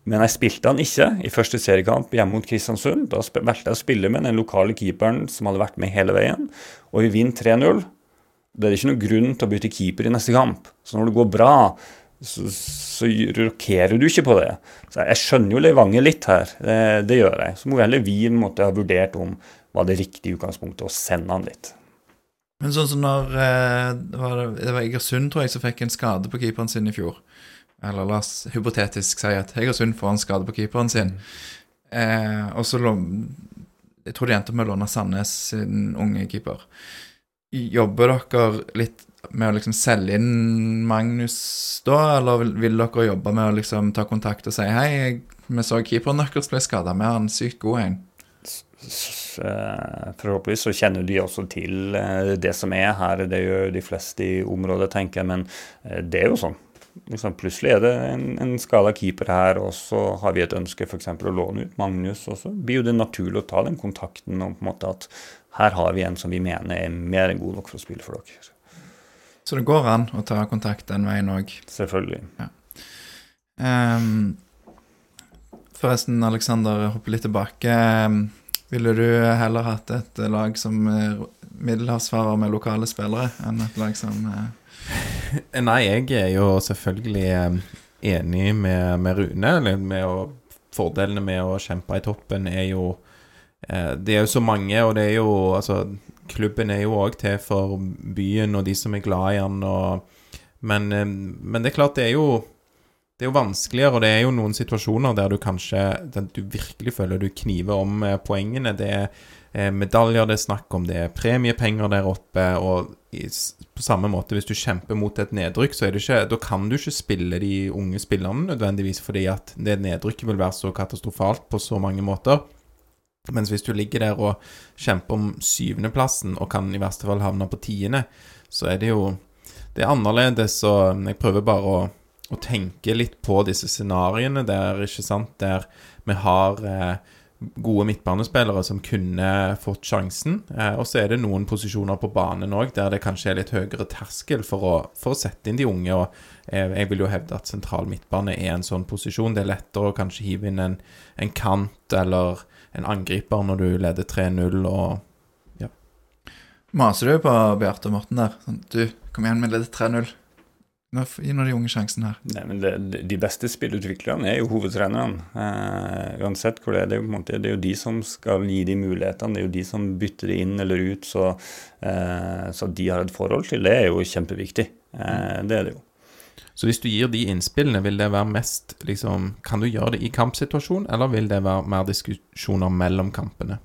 Men jeg spilte han ikke i første seriekamp hjemme mot Kristiansund. Da valgte jeg å spille med den lokale keeperen som hadde vært med hele veien, og vi vinner 3-0. Det er ikke noen grunn til å bytte keeper i neste kamp. Så når det går bra, så, så rokerer du ikke på det. Så Jeg skjønner jo Levanger litt her, det, det, gjør jeg. Så må heller vi måtte ha vurdert om var det riktige utgangspunktet å sende han litt. Men sånn som når eh, det var, det var Egersund, tror jeg, som fikk en skade på keeperen sin i fjor. Eller la oss hypotetisk si at Egersund får en skade på keeperen sin. Eh, og så Jeg tror de endte med å låne Sandnes sin unge keeper. Jobber dere litt med å liksom selge inn Magnus da, eller vil, vil dere jobbe med å liksom ta kontakt og si hei, vi så keeperen deres ble skada, vi har en sykt god en? Eh, forhåpentligvis så kjenner de også til eh, det som er her. Det gjør de fleste i området, tenker jeg. Men eh, det er jo sånn liksom, plutselig er det en, en skala keeper her, og så har vi et ønske f.eks. å låne ut Magnus. Og så blir jo det naturlig å ta den kontakten om på en måte at her har vi en som vi mener er mer enn god nok for å spille for dere. Så det går an å ta kontakt den veien òg? Selvfølgelig. Ja. Um, forresten, Aleksander, hopper litt tilbake. Ville du heller hatt et lag som middelhavsfarer med lokale spillere, enn et lag som uh Nei, jeg er jo selvfølgelig eh, enig med, med Rune. Med å, fordelene med å kjempe i toppen er jo eh, Det er jo så mange, og det er jo Altså, klubben er jo òg til for byen og de som er glad i den, og men, eh, men, det er klart, det er jo det er jo vanskeligere, og det er jo noen situasjoner der du kanskje der du virkelig føler du kniver om poengene. Det er medaljer det er snakk om, det er premiepenger der oppe, og i, på samme måte, hvis du kjemper mot et nedrykk, så er det ikke, da kan du ikke spille de unge spillerne nødvendigvis, fordi at det nedrykket vil være så katastrofalt på så mange måter. Mens hvis du ligger der og kjemper om syvendeplassen og kan i verste fall havne på tiende, så er det jo Det er annerledes, og jeg prøver bare å, å tenke litt på disse scenarioene der, ikke sant, der vi har eh, gode midtbanespillere som kunne fått sjansen. Eh, og så er det noen posisjoner på banen òg der det kanskje er litt høyere terskel for å, for å sette inn de unge. og eh, Jeg vil jo hevde at sentral midtbane er en sånn posisjon. Det er lettere å kanskje hive inn en, en kant eller en angriper når du leder 3-0 og ja. Maser du på Bjarte og Morten der? Sånn, du, kom igjen, vi leder 3-0. Gi nå de unge sjansen her. Nei, men det, De beste spillutviklerne er jo hovedtrenerne. Eh, uansett hvor det er. Det er, jo, måte, det er, jo, de som skal gi de mulighetene. Det er jo de som bytter det inn eller ut. Så, eh, så de har et forhold til det, er jo kjempeviktig. Eh, det er det jo. Så hvis du gir de innspillene, vil det være mest liksom, Kan du gjøre det i kampsituasjon, eller vil det være mer diskusjoner mellom kampene?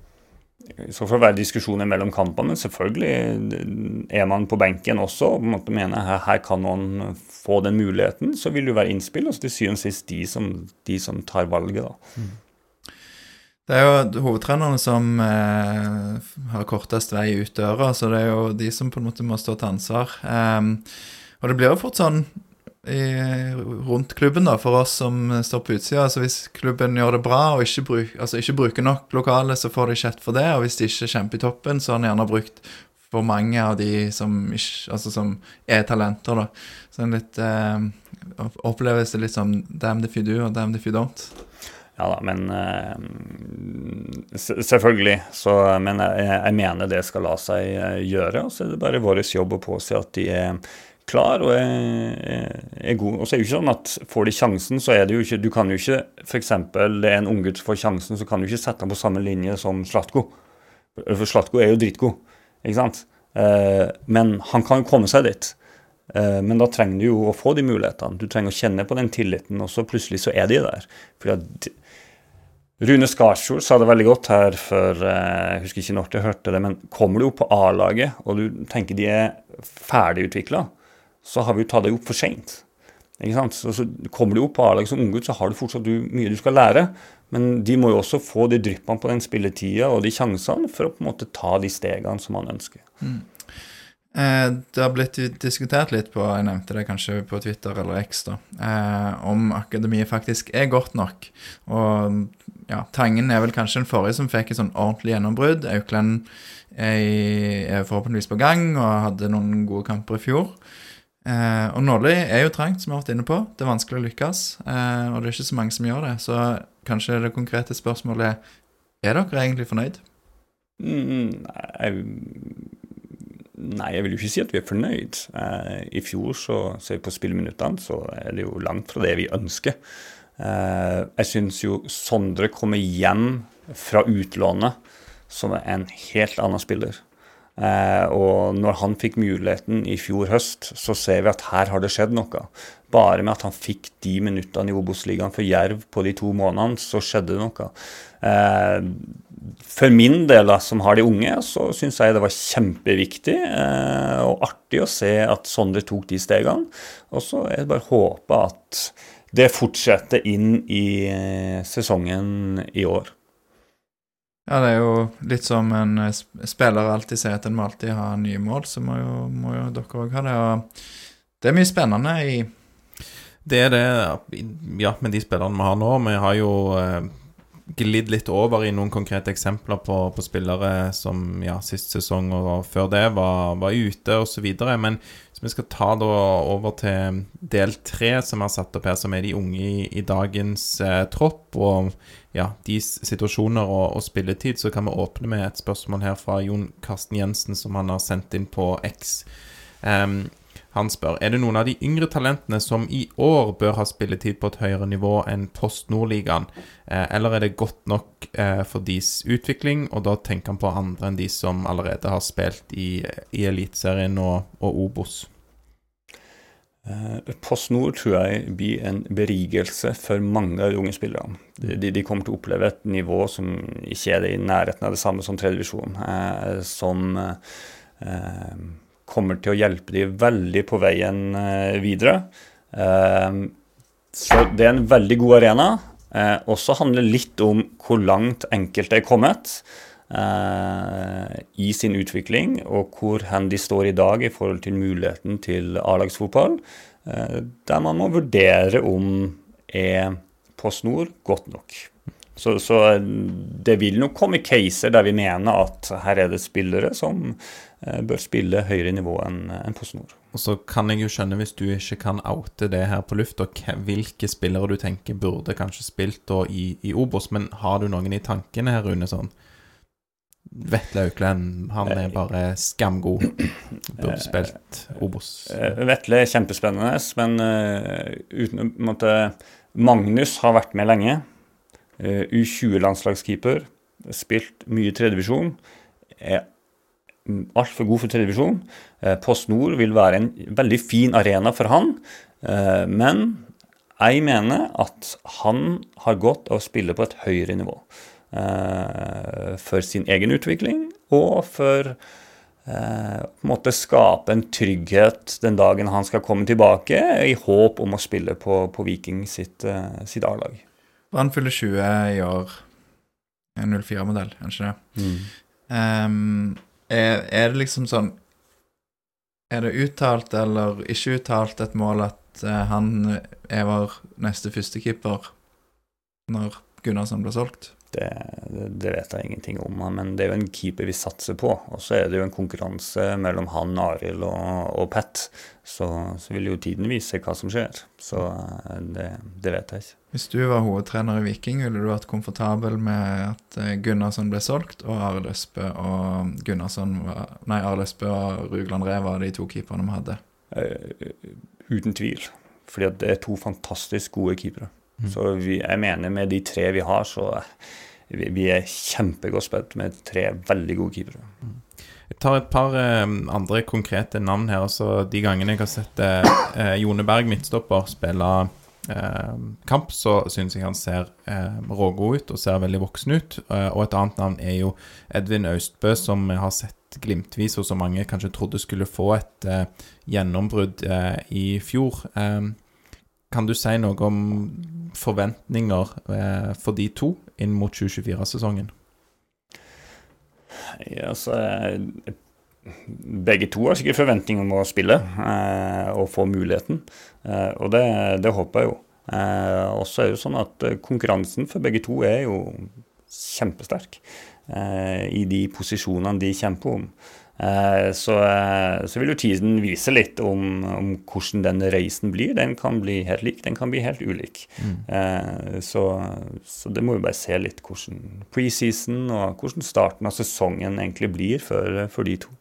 I så fall være diskusjoner mellom kampene, selvfølgelig er man på benken også og på en måte mener her, her kan noen få den muligheten, så vil det jo være innspill. Og så til syvende og sist de som, de som tar valget, da. Mm. Det er jo hovedtrenerne som eh, har kortest vei ut døra, så det er jo de som på en måte må stå til ansvar. Um, og det blir jo fort sånn i, rundt klubben, da, for oss som står på utsida. Altså hvis klubben gjør det bra og ikke, bruk, altså ikke bruker nok lokale, så får de kjeft for det. Og hvis de ikke kjemper i toppen, så har de gjerne brukt for mange av de som, ikke, altså som er talenter, da. Så en litt eh, oppleves det litt som damn if you do og damn if you don't. Ja da, men uh, Selvfølgelig. Så, men jeg, jeg, mener det skal la seg eh, gjøre. Og så er det bare vår jobb å påse at de er klar og er, er god. Og så er det jo ikke sånn at får de sjansen, så er det jo ikke Du kan jo ikke f.eks. det er en unggutt som får sjansen, så kan du ikke sette ham på samme linje som Slatko. For Slatko er jo dritgod, ikke sant? Eh, men han kan jo komme seg dit. Eh, men da trenger du jo å få de mulighetene. Du trenger å kjenne på den tilliten, og så plutselig så er de der. Fordi Rune Skarsjord sa det veldig godt her for eh, Jeg husker ikke når jeg hørte det, men kommer du opp på A-laget, og du tenker de er ferdigutvikla, så har vi jo tatt deg opp for seint. Så, så kommer du opp på A-laget som unggutt, så har du fortsatt du, mye du skal lære. Men de må jo også få de dryppene på den spilletida og de sjansene for å på en måte ta de stegene som man ønsker. Mm. Eh, det har blitt diskutert litt på jeg nevnte det kanskje på Twitter eller X da, eh, om akademiet faktisk er godt nok. Og ja, Tangen er vel kanskje den forrige som fikk et sånn ordentlig gjennombrudd. Aukland er forhåpentligvis på gang og hadde noen gode kamper i fjor. Eh, og nåløy er jo trangt, som vi har vært inne på. Det er vanskelig å lykkes. Eh, og det er ikke så mange som gjør det. Så kanskje det konkrete spørsmålet er er dere egentlig fornøyd? Mm, nei, jeg vil jo ikke si at vi er fornøyd. Eh, I fjor så vi på spilleminuttene, så er det jo langt fra det vi ønsker. Eh, jeg syns jo Sondre kommer hjem fra utlånet som er en helt annen spiller. Eh, og når han fikk muligheten i fjor høst, så ser vi at her har det skjedd noe. Bare med at han fikk de minuttene i Obos-ligaen for Jerv på de to månedene, så skjedde det noe. Eh, for min del, som har de unge, så syns jeg det var kjempeviktig eh, og artig å se at Sondre tok de stegene. Og så er det bare å håpe at det fortsetter inn i sesongen i år. Ja, det er jo litt som en eh, spiller alltid sier at en må alltid ha nye mål, så må jo, må jo dere òg ha det. Og det er mye spennende i Det er det, ja, med de spillerne vi har nå. Vi har jo eh, glidd litt over i noen konkrete eksempler på, på spillere som ja, sist sesong og før det var, var ute, osv. Men hvis vi skal ta da over til del tre som er satt opp her, som er de unge i, i dagens eh, tropp. og ja, deres situasjoner og, og, spilletid, så kan vi åpne med et spørsmål her fra Jon Karsten Jensen, som han har sendt inn på X. Um, han spør er det noen av de yngre talentene som i år bør ha spilletid på et høyere nivå enn Post Nordligaen, eh, eller er det godt nok eh, for deres utvikling? Og da tenker han på andre enn de som allerede har spilt i, i Eliteserien og, og Obos. Post Nord tror jeg blir en berigelse for mange av de unge spillerne. De, de, kommer til å oppleve et nivå som ikke er i nærheten av det samme som tredjevisjon. Eh, eh, kommer til å hjelpe de veldig på veien eh, videre. Eh, så det er en veldig god arena. Eh, også handler litt om hvor langt enkelte er kommet. I sin utvikling, og hvor hen de står i dag i forhold til muligheten til A-lagsfotball, der man må vurdere om er Post Nord godt nok. Så, så, det vil nok komme caser der vi mener at her er det spillere som bør spille høyere nivå enn en PostNord. Og så kan jeg jo skjønne, hvis du ikke kan oute det her på lufta, hvilke spillere du tenker burde kanskje spilt i, i Obos, men har du noen i tankene her, Rune? sånn? Vetle Auklend, han er bare skamgod. Burde spilt Obos. Eh, Vetle er kjempespennende, men uten en måte Magnus har vært med lenge. Uh, U20-landslagskeeper. Spilt mye tredjevisjon. Er altfor god for televisjon. Uh, Post Nord vil være en veldig fin arena for han, uh, men jeg mener at han har godt av å spille på et høyere nivå. Eh, for sin egen utvikling og for eh, på en måte skape en trygghet den dagen han skal komme tilbake, i håp om å spille på, på Viking sitt, eh, sitt A-lag. Han fyller 20 i år. En 04-modell, kanskje det. Mm. Um, er, er, det liksom sånn Er det uttalt eller ikke uttalt et mål at uh, han er vår neste førstekeeper når Gunnarsson blir solgt? Det, det, vet jeg ingenting om, men det er jo en keeper vi satser på. Og så er det jo en konkurranse mellom han, Arild og, og Pat. Så, så, vil jo tiden vise hva som skjer. Så eh, det, det, vet jeg ikke. Hvis du var hovedtrener i Viking, ville du vært komfortabel med at eh, Gunnarsson ble solgt, og Arild Østbø og Gunnarsson var, Nei, Arild Østbø og Rugland Rev var de to keeperne vi hadde? Uh, uten tvil. Fordi det er to fantastisk gode keepere. Mm. Så vi, jeg mener med de tre vi har, så vi, vi er kjempegodt spilt med tre veldig gode keepere. Mm. Jeg tar et par eh, andre konkrete navn her. Altså, de gangene jeg har sett eh, Jone Berg, midtstopper, spille eh, kamp, så syns jeg han ser eh, rågod ut og ser veldig voksen ut. Eh, og et annet navn er jo Edvin Austbø, som jeg har sett glimtvis, og som mange kanskje trodde skulle få et eh, gjennombrudd eh, i fjor. Eh, kan du si noe om forventninger eh, for de to inn mot 2024-sesongen? Ja, altså, begge to har sikkert forventninger om å spille eh, og få muligheten, eh, og det, det, håper jeg jo. og så er det sånn at konkurransen for begge to er jo kjempesterk. Eh, i de posisjonene de kjemper om. Eh, så, eh, så, vil jo tiden vise litt om, om, hvordan den reisen blir. Den kan bli helt lik, den kan bli helt ulik. Mm. Så, så, det må vi bare se litt hvordan preseason og hvordan starten av sesongen egentlig blir for, for de to.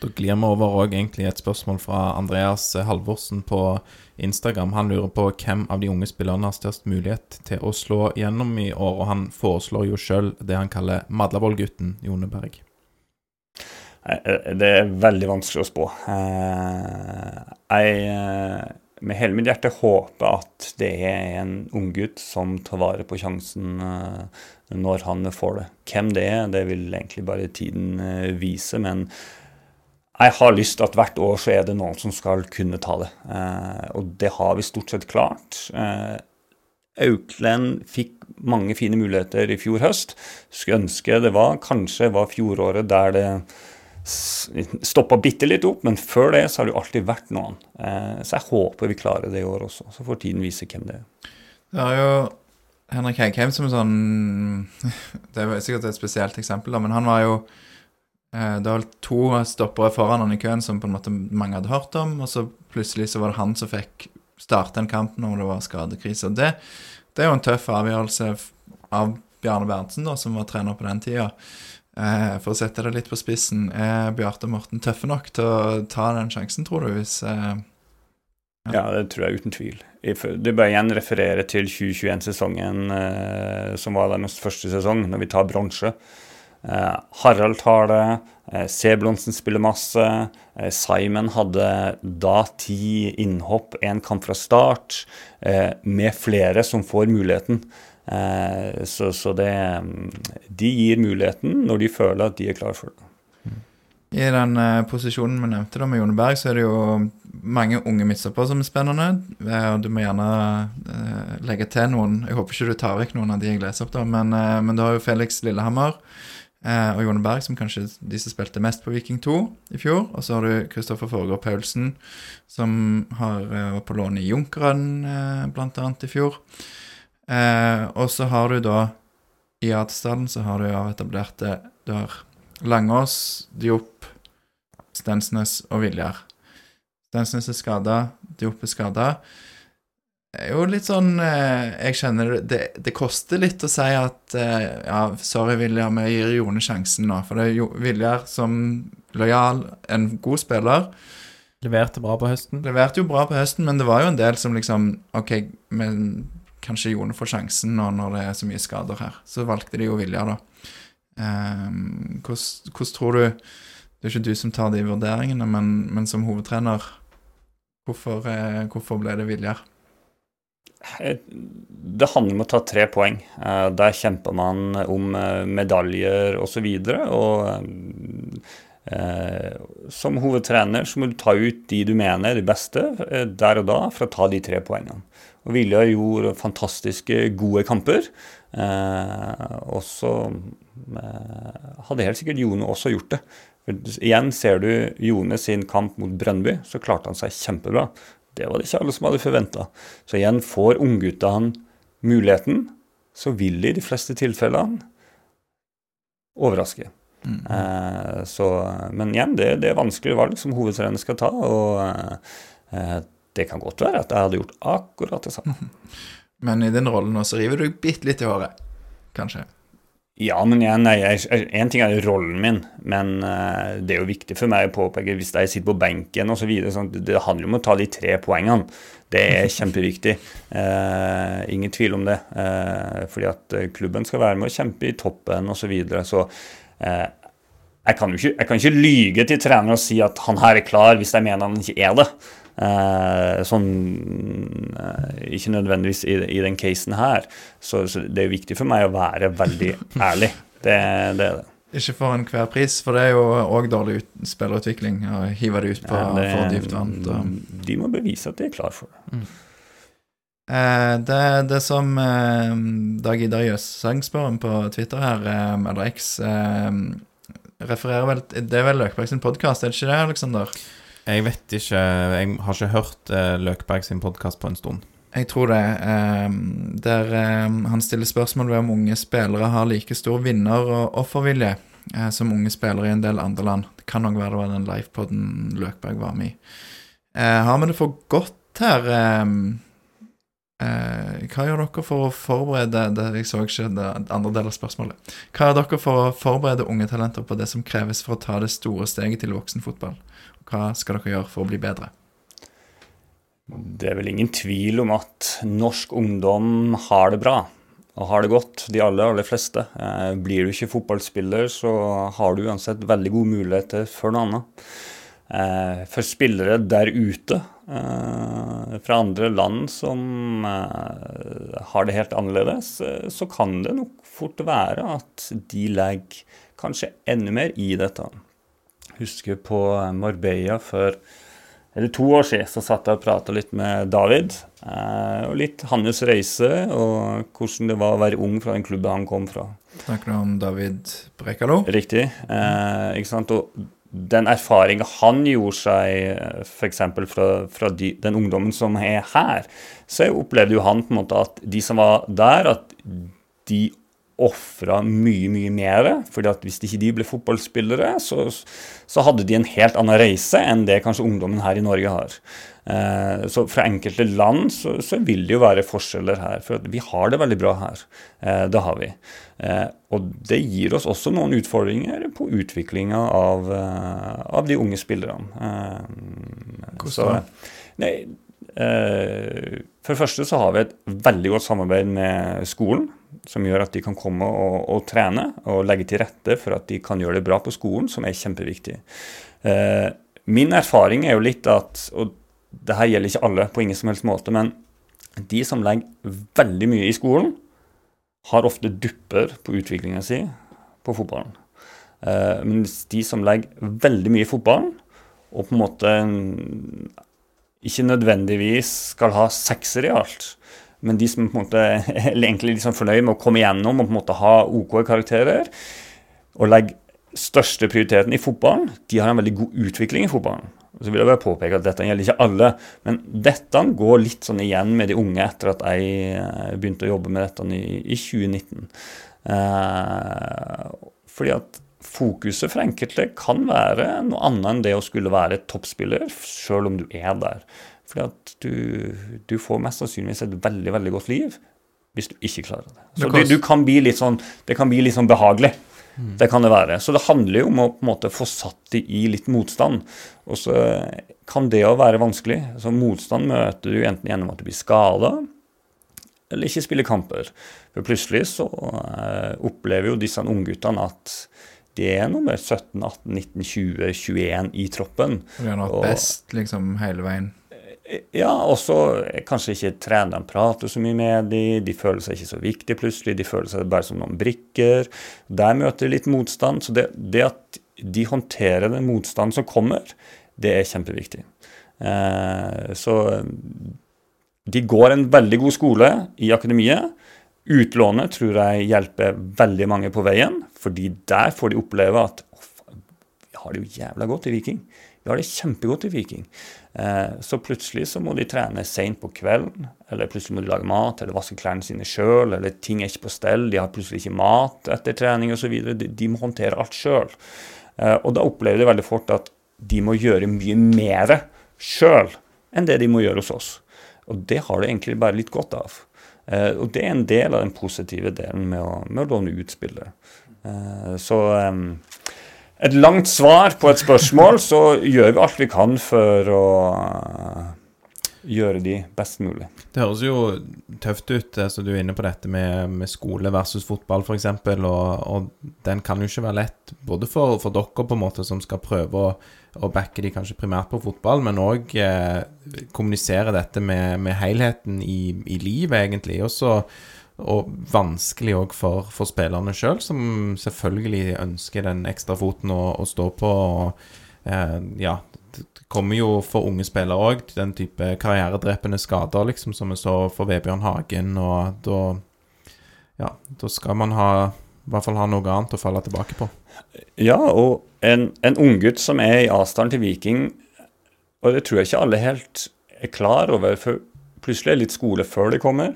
Da glir vi over òg egentlig et spørsmål fra Andreas Halvorsen på Instagram. Han lurer på hvem av de unge spillerne har størst mulighet til å slå gjennom i år, og han foreslår jo sjøl det han kaller Madlavoll-gutten Jone Berg. Det er veldig vanskelig å spå. Eh, jeg eh, med hele mitt hjerte håper at det er en unggutt som tar vare på sjansen eh, når han får det. Hvem det er, det vil egentlig bare tiden vise. Men jeg har lyst til at hvert år så er det noen som skal kunne ta det. Eh, og det har vi stort sett klart. Eh, Auklend fikk mange fine muligheter i fjor høst. Skulle ønske det var kanskje var fjoråret der det stoppa bitte litt opp, men før det så har det jo alltid vært noen. Eh, så jeg håper vi klarer det i år også. Så får tiden vise hvem det er. Det er jo Henrik Heikheim som er sånn Det er sikkert et spesielt eksempel, da, men han var jo Eh, det var to stoppere foran han i køen som på en måte mange hadde hørt om, og så plutselig så var det han som fikk starte en kamp når det var skadekrise. Og det, det, er jo en tøff avgjørelse av Bjarne Berntsen, da, som var trener på den tida. Eh, for å sette det litt på spissen, er Bjarte Morten tøffe nok til å ta den sjansen, tror du? hvis... Eh, ja. ja. det tror jeg uten tvil. Det bør igjen referere til 2021-sesongen, eh, som var deres første sesong, når vi tar bronse. Harald tar det. Seblonsen spiller masse. Simon hadde da ti innhopp, én kamp fra start, med flere som får muligheten. Så, så det De gir muligheten når de føler at de er klar for det. I den uh, posisjonen vi nevnte da med Jone Berg, så er det jo mange unge midtstoppere som er spennende. Du må gjerne uh, legge til noen. Jeg håper ikke du tar vekk noen av de jeg leser opp, da, men, uh, men du har jo Felix Lillehammer. Uh, og Jone Berg, som kanskje de som spilte mest på Viking 2 i fjor. Og så har du Kristoffer Foregård Paulsen, som har, eh, var på lån i Junkeren uh, bl.a. i fjor. Eh, og så har du da i Atesdalen så har du jo etablert det. Du har Langås, Diop, Stensnes og Viljar. Stensnes er skada, Diop er skada jo litt sånn eh, Jeg kjenner det, det koster litt å si at eh, Ja, sorry, Viljar, vi gir Jone sjansen nå. For det er jo Viljar som lojal, en god spiller. Leverte bra på høsten. Leverte jo bra på høsten, men det var jo en del som liksom OK, men kanskje Jone får sjansen nå når det er så mye skader her. Så valgte de jo Vilja, da. Um, hvordan, tror du Det er ikke du som tar de vurderingene, men, men som hovedtrener, hvorfor, eh, hvorfor ble det Vilja? Det handler om å ta tre poeng. Eh, der kjemper man om eh, medaljer osv. Og, så og eh, som hovedtrener så må du ta ut de du mener er de beste der og da, for å ta de tre poengene. Og Vilja gjorde fantastiske, gode kamper. og så hadde helt sikkert Jone også gjort det. For igjen ser du Jone sin kamp mot Brønnby, så klarte han seg kjempebra. Det var det ikke alle som hadde forventa. Så igjen, får ungguttene muligheten, så vil de i de fleste tilfellene overraske. Mm. Eh, så, men igjen, det, det, er vanskelige valg som hovedtrener skal ta. Og eh, det kan godt være at jeg hadde gjort akkurat det samme. Men i den rollen så river du bitte litt i håret, kanskje? Ja, men igjen, én ting er jo rollen min, men uh, det er jo viktig for meg å påpeke hvis jeg sitter på benken osv. Sånn, det handler om å ta de tre poengene. Det er kjempeviktig. Uh, ingen tvil om det. Uh, fordi at klubben skal være med å kjempe i toppen osv. Så, så jeg kan jo ikke, jeg kan ikke lyge til treneren og si at han her er klar, hvis jeg mener han ikke er det. Eh, sånn eh, Ikke nødvendigvis i, i, den casen her. Så, så, det er viktig for meg å være veldig ærlig. Det, det er det. Ikke for enhver pris, for det er jo òg dårlig ut, spillerutvikling å hive det ut på ja, det, for dypt vann. De må bevise at de er klar for det. Mm. Eh, det, det som eh, Dag Idar Jøsseng spør om på Twitter her, eh, eller X, eh, refererer vel Det er vel Løkberg sin podkast, er det ikke det, Aleksander? Jeg vet ikke. Jeg har ikke hørt uh, Løkberg sin podkast på en stund. Jeg tror det. Um, der um, han stiller spørsmål ved om unge spillere har like stor vinner- og offervilje uh, som unge spillere i en del andre land. Det kan nok være det var den livepoden Løkberg var med i. Uh, har vi det for godt her? Um, hva gjør dere for å forberede det, Jeg så ikke det andre del av spørsmålet. Hva gjør dere for å forberede unge talenter på det som kreves for å ta det store steget til voksenfotball? Hva skal dere gjøre for å bli bedre? Det er vel ingen tvil om at norsk ungdom har det bra og har det godt, de aller, aller fleste. Eh, blir du ikke fotballspiller, så har du uansett veldig gode muligheter for noe annet. Eh, for spillere der ute eh, fra andre land som har det helt annerledes, så kan det nok fort være at de legger kanskje enda mer i dette husker på Marbella for eller to år siden så satt jeg og prata litt med David. Eh, og litt hans reise og hvordan det var å være ung fra den klubben han kom fra. Snakker du om David Brekalo? Riktig. Eh, ikke sant? Og den erfaringa han gjorde seg f.eks. fra, fra de, den ungdommen som er her, så opplevde jo han på en måte at de som var der, at de ofra mye, mye mer. fordi at hvis ikke de ble fotballspillere, så, så, hadde de en helt annen reise enn det kanskje ungdommen her i Norge har. Eh, så fra enkelte land så, så, vil det jo være forskjeller her. For vi har det veldig bra her. Eh, det har vi. Eh, og det gir oss også noen utfordringer på utviklinga av, eh, av, de unge spillerne. Eh, Hvordan? Nei, eh, for det første så har vi et veldig godt samarbeid med skolen som gjør at de kan komme og, og, trene og legge til rette for at de kan gjøre det bra på skolen, som er kjempeviktig. Eh, min erfaring er jo litt at, og det her gjelder ikke alle på ingen som helst måte, men de som legger veldig mye i skolen, har ofte dupper på utviklinga si på fotballen. Eh, mens de som legger veldig mye i fotballen, og på en måte ikke nødvendigvis skal ha sekser i alt, men de som på en måte er egentlig liksom fornøyd med å komme igjennom og på en måte ha OK karakterer, og legge største prioriteten i fotballen, de har en veldig god utvikling i fotballen. Så vil jeg bare påpeke at Dette gjelder ikke alle, men dette går litt sånn igjen med de unge etter at jeg eh, begynte å jobbe med dette i, i 2019. Eh, fordi at fokuset for enkelte kan være noe annet enn det å skulle være toppspiller, sjøl om du er der. Fordi at du, du, får mest sannsynligvis et veldig veldig godt liv hvis du ikke klarer det. Så det, du, du kan bli litt sånn, det kan bli litt sånn behagelig. Mm. Det kan det være. Så det handler jo om å på en måte få satt det i litt motstand. Og så kan det jo være vanskelig. Så motstand møter du enten gjennom at du blir skada, eller ikke spiller kamper. For plutselig så eh, opplever jo disse ungguttene at det er nummer 17, 18, 19, 20, 21 i troppen. Og de har hatt best liksom hele veien? Ja, og så kanskje ikke trenerne prater så mye med dem. De føler seg ikke så viktige plutselig. De føler seg bare som noen brikker. Der møter de litt motstand. Så det, det at de håndterer den motstanden som kommer, det er kjempeviktig. Eh, så de går en veldig god skole i akademiet. Utlånet tror jeg hjelper veldig mange på veien, fordi der får de oppleve at vi har det jo jævla godt i Viking. Vi har det kjempegodt i Viking. Eh, så plutselig så må de trene seint på kvelden, eller plutselig må de lage mat eller vaske klærne sine sjøl, eller ting er ikke på stell, de har plutselig ikke mat etter trening osv. De, de må håndtere alt sjøl. Eh, og da opplever de veldig fort at de må gjøre mye mer sjøl enn det de må gjøre hos oss. Og det har de egentlig bare litt godt av. Eh, og det er en del av den positive delen med å, med å låne ut spillere. Så et langt svar på et spørsmål, så gjør vi alt vi kan for å gjøre de best mulig. Det høres jo tøft ut, eh, så du er inne på dette med, med skole versus fotball, f.eks. Og, og den kan jo ikke være lett, både for, for dere på en måte som skal prøve å, å backe de kanskje primært på fotball, men òg eh, kommunisere dette med, med helheten i, i livet, egentlig. Også, og vanskelig òg for, for spillerne sjøl, som selvfølgelig ønsker den ekstra foten å, å stå på. og eh, ja, det kommer jo for unge spillere òg den type karrieredrepende skader, liksom, som vi så for Vebjørn Hagen, og da Ja, da skal man ha i hvert fall ha noe annet å falle tilbake på. Ja, og en, en unggutt som er i avstanden til Viking, og det tror jeg ikke alle helt er klar over, for plutselig er det litt skole før de kommer,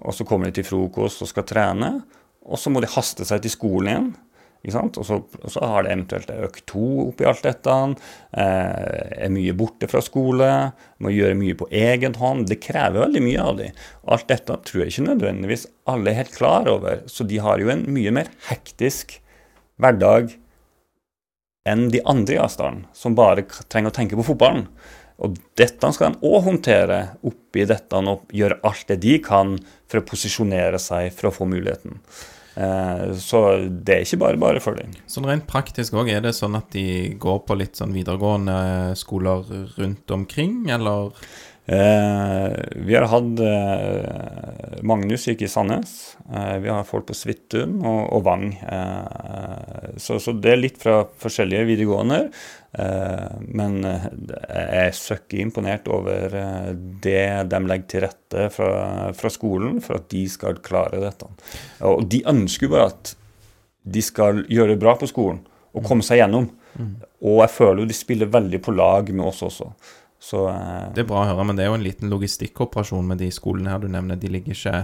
og så kommer de til frokost og skal trene, og så må de haste seg til skolen igjen. Og så, og så har det eventuelt økt to oppi alt dette. Eh, er mye borte fra skole. Må gjøre mye på egen hånd. Det krever veldig mye av dem. Alt dette tror jeg ikke nødvendigvis alle er helt klar over. Så de har jo en mye mer hektisk hverdag enn de andre i avstanden, som bare trenger å tenke på fotballen. Og dette skal de òg håndtere oppi dette og gjøre alt det de kan for å posisjonere seg for å få muligheten. Eh, så det er ikke bare bare for dem. Sånn rent praktisk òg, er det sånn at de går på litt sånn videregående skoler rundt omkring, eller? Eh, vi har hatt eh, Magnus gikk i Sandnes. Eh, vi har folk på Svithun og, og, Vang. Eh, så, så, det er litt fra forskjellige videregående. Eh, men jeg er søkk imponert over det de legger til rette fra, fra, skolen for at de skal klare dette. Og de ønsker bare at de skal gjøre det bra på skolen og komme seg gjennom. Mm. Og jeg føler jo de spiller veldig på lag med oss også. Så, eh, det er bra å høre, men det er jo en liten logistikkoperasjon med de skolene her du nevner. De ligger ikke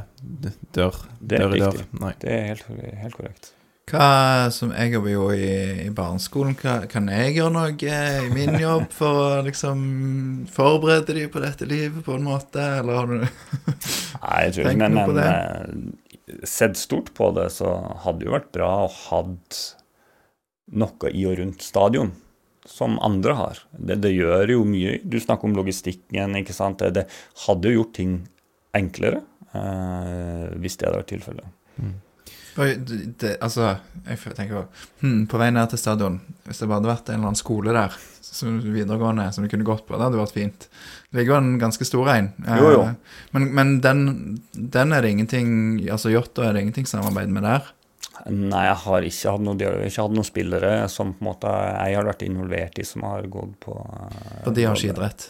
dør, dør i dør. Nei. Det er helt, helt, korrekt. Hva, som Jeg jobber jo i, i barneskolen. Hva, kan jeg gjøre noe eh, i min jobb for å liksom forberede dem på dette livet på en måte, eller har du Nei, jeg tror ikke men, men eh, sett stort på det, så hadde det jo vært bra å hatt noe i og rundt stadion som andre har. Det, det, gjør jo mye. Du snakker om logistikken. ikke sant? Det, det hadde jo gjort ting enklere eh, hvis det hadde vært tilfellet. Mm. altså, jeg tenker hmm, På vei ned til stadion, hvis det bare hadde vært en eller annen skole der som videregående som du kunne gått på, det hadde vært fint. Det ligger jo en ganske stor en. Jo, jo. Eh, men, men den, den, er det ingenting Altså Jåttå er det ingenting samarbeid med der? Nei, jeg har ikke hatt noen, ikke hatt noen spillere som på en måte jeg har vært involvert i, som har gått på Og de har skidrett?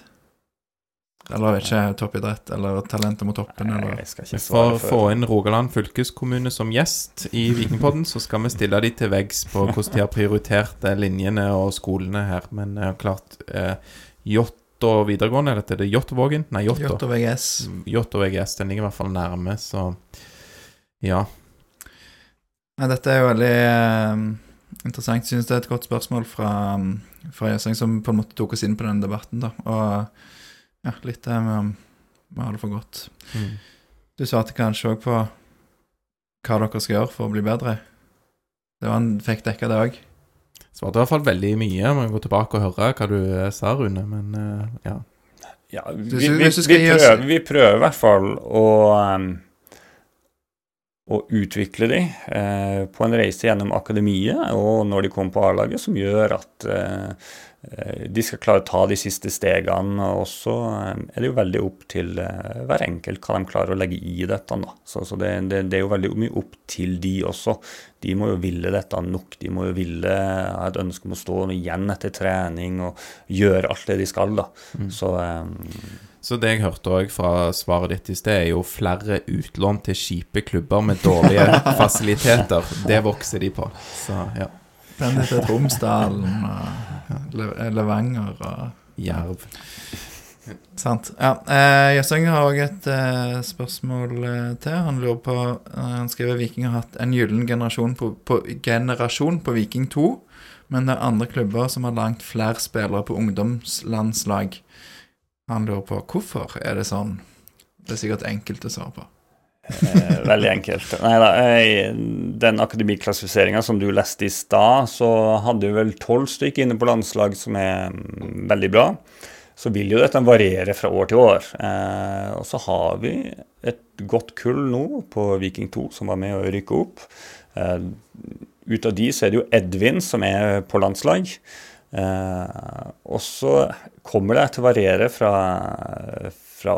Eller vet ikke, toppidrett, eller talenter mot toppen, eller For å få inn Rogaland fylkeskommune som gjest i Vikingpodden, så skal vi stille de til veggs på hvordan de har prioritert linjene og skolene her. Men uh, klart eh, Jåttå videregående, eller er det Jåttåvågen? Nei, Jåttå. Jåttå VGS. Jåttå VGS, den ligger i hvert fall nærme, så ja. Nei, dette er jo veldig uh, interessant. Jeg synes det er et godt spørsmål fra, fra Jøseng, som på en måte tok oss inn på den debatten. da. Og ja, litt det med vi har det for godt. Mm. Du svarte kanskje òg på hva dere skal gjøre for å bli bedre. Det var en fikk dekka, det òg. Svarte i hvert fall veldig mye. Må gå tilbake og høre hva du eh, sa, Rune, men uh, ja. ja vi, vi, vi, prøver, vi, prøver, i hvert fall å um, å utvikle dem eh, på en reise gjennom akademiet og når de kommer på A-laget, som gjør at eh, de skal klare å ta de siste stegene. Og så eh, er det jo veldig opp til eh, hver enkelt hva de klarer å legge i dette. Da. Så, så det, det, det, er jo veldig mye opp til de også. De må jo ville dette nok. De må jo ville ha et ønske om å stå igjen etter trening og gjøre alt det de skal. da. Mm. Så eh, så det jeg hørte òg fra svaret ditt i sted, er jo flere utlån til kjipe klubber med dårlige fasiliteter. Det vokser de på. Så ja. Den heter Tromsdalen og Levanger og Jerv. Sant. Ja. Eh, Jøsseng har òg et eh, spørsmål eh, til. Han lurer på eh, Han skriver Viking har hatt en gyllen generasjon på, på, generasjon på Viking 2, men det er andre klubber som har langt flere spillere på ungdomslandslag. Han lurer på hvorfor er det sånn. Det er sikkert enkelt å svare på. eh, veldig enkelt. Nei da. Den akademiklassifiseringa som du leste i stad, så hadde du vel tolv stykker inne på landslag, som er mm, veldig bra. så vil jo dette variere fra år til år. Eh, og så har vi et godt kull nå på Viking 2 som var med å rykke opp. Eh, ut av de så er det jo Edvin som er på landslag. Eh, og så kommer det til å variere fra, fra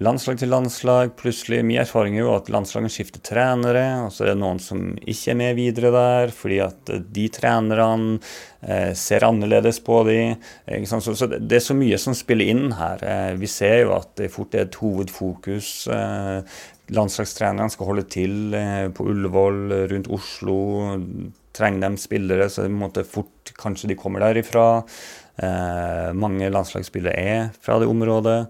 landslag til landslag. Plutselig, Min erfaring er jo at landslagene skifter trenere, og så er det noen som ikke er med videre der, fordi at de trenerne eh, ser annerledes på de. Så, så, det er så mye som spiller inn her. Eh, vi ser jo at det fort er et hovedfokus. Eh, landslagstrenerne skal holde til eh, på Ullevål, rundt Oslo. Trenger de spillere, så det måte fort kanskje de kommer derifra. Eh, mange landslagsspillere er fra det området.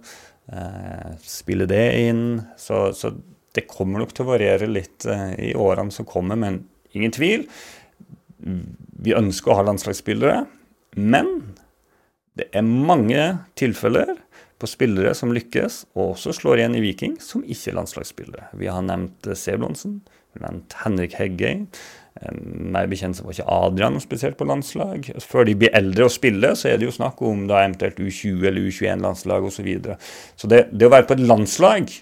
Eh, spille det inn. Så, så, det kommer nok til å variere litt eh, i årene som kommer, men ingen tvil. Vi ønsker å ha landslagsspillere, men det er mange tilfeller på spillere som lykkes, og også slår igjen i Viking, som ikke er landslagsspillere. Vi har nevnt Sebulonsen, vi har nevnt Henrik Heggøy. Meg bekjent så var ikke Adrian spesielt på landslag. Før de blir eldre og spiller, så er det jo snakk om da eventuelt U20 eller U21-landslag osv. Så, videre. så det, det, å være på et landslag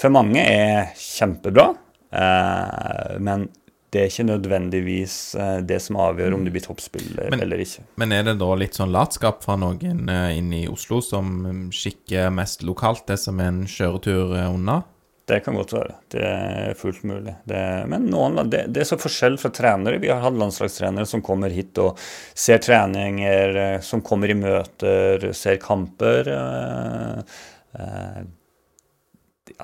for mange er kjempebra, eh, men det er ikke nødvendigvis eh, det som avgjør om du blir toppspiller men, eller ikke. Men er det da litt sånn latskap fra noen eh, inne i Oslo som skikker mest lokalt det som er en kjøretur unna? Det kan godt være. Det er fullt mulig. Det, men noen, det, det, er så forskjell fra trenere. Vi har hatt landslagstrenere som kommer hit og ser treninger, eh, som kommer i møter, ser kamper. Eh, eh,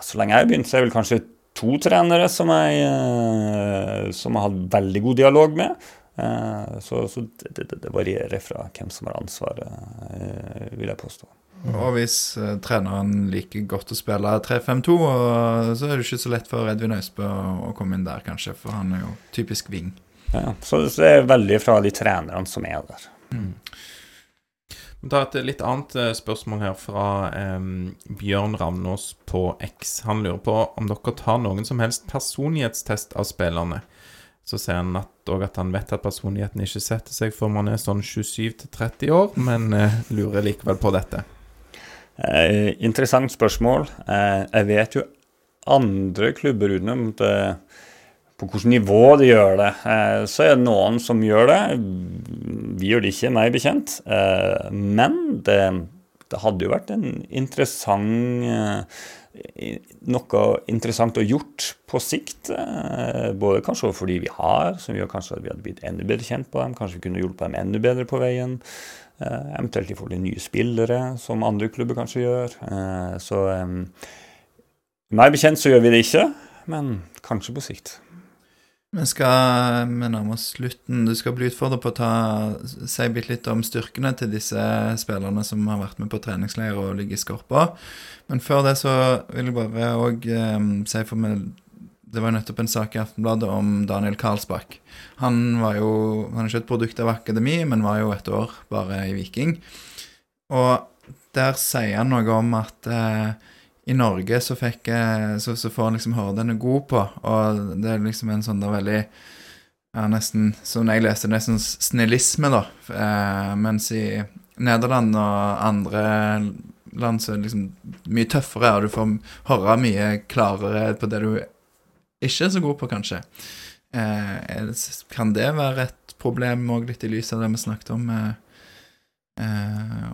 så lenge jeg har begynt, så er det vel kanskje to trenere som jeg, som jeg har hatt veldig god dialog med. Så, så det, det, varierer fra hvem som har ansvaret, vil jeg påstå. Og hvis uh, treneren liker godt å spille 3-5-2, så er det ikke så lett for Edvin Øysbø å, å, komme inn der, kanskje, for han er jo typisk wing. Ja, så, det er veldig fra de trenerne som er der. Mm. Ta et litt annet uh, spørsmål her fra um, Bjørn Ravnås på X. Han lurer på om dere tar noen som helst personlighetstest av spillerne. Så sier han at, at han vet at personligheten ikke setter seg før man er sånn 27-30 år, men uh, lurer likevel på dette. Eh, interessant spørsmål. Eh, jeg vet jo andre klubber utenom det, på hvilket nivå de gjør det. Eh, så er det noen som gjør det. Vi gjør det ikke, meg bekjent. Eh, men det, det, hadde jo vært en interessant eh, noe interessant å gjort på sikt. Eh, både kanskje fordi vi har, som gjør kanskje at vi hadde blitt enda bedre kjent på dem. Kanskje vi kunne hjulpet dem enda bedre på veien. Eh, eventuelt de får de nye spillere, som andre klubber kanskje gjør. Eh, så meg bekjent så gjør vi det ikke, men kanskje på sikt. Vi skal vi nærme oss slutten. Du skal bli utfordret på å ta, si bitte litt om styrkene til disse spillerne som har vært med på treningsleir og ligger i skorpa. Men før det så vil jeg bare òg eh, si for meg det var nettopp en sak i Aftenbladet om Daniel Karlsbakk. Han var jo, han er ikke et produkt av akademi, men var jo et år bare i Viking. Og der sier han noe om at eh, i Norge så, fikk, eh, så, så får han liksom høre den er god på, og det er liksom en sånn der veldig ja, nesten, som jeg leste, nesten snillisme, da. Eh, mens i Nederland og andre land så er det liksom mye tøffere, og du får høre mye klarere på det du ikke er så god på, kanskje. Eh, kan det være et problem òg, litt i lys av det vi snakket om? Eh,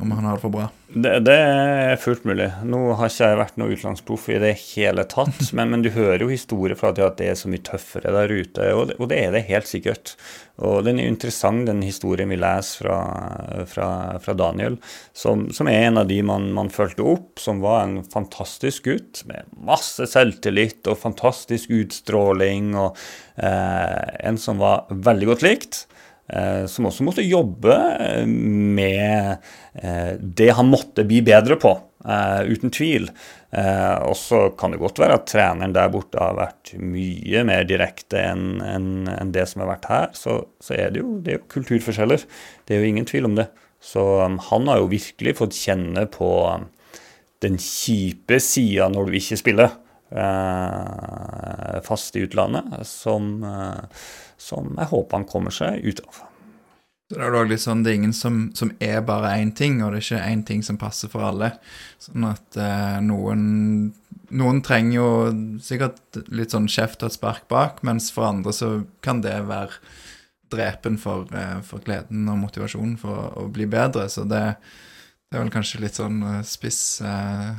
om han har det for bra? Det, det, er fullt mulig. Nå har ikke jeg vært noe utenlandsproff i det hele tatt, men, men, du hører jo historier fra at det er så mye tøffere der ute, og det, og det er det helt sikkert. Og den er interessant, den historien vi leser fra, fra, fra Daniel, som, som, er en av de man, man fulgte opp, som var en fantastisk gutt med masse selvtillit og fantastisk utstråling, og eh, en som var veldig godt likt. Eh, som også måtte jobbe eh, med eh, det han måtte bli bedre på, uten tvil. Og så kan det godt være at treneren der borte har vært mye mer direkte enn en det som har vært her. Så, så er det, jo, det er jo kulturforskjeller. Det er jo ingen tvil om det. Så um, han har jo virkelig fått kjenne på um, den kjipe sida når du ikke spiller fast i utlandet, som som jeg håper han kommer seg ut av. Så det er jo litt sånn, det er ingen som, som er bare én ting, og det er ikke én ting som passer for alle. Sånn at eh, noen, noen trenger jo sikkert litt sånn kjeft og et spark bak, mens for andre så kan det være drepen for, eh, for gleden og motivasjonen for å, å bli bedre. Så det, det, er vel kanskje litt sånn eh, spiss eh,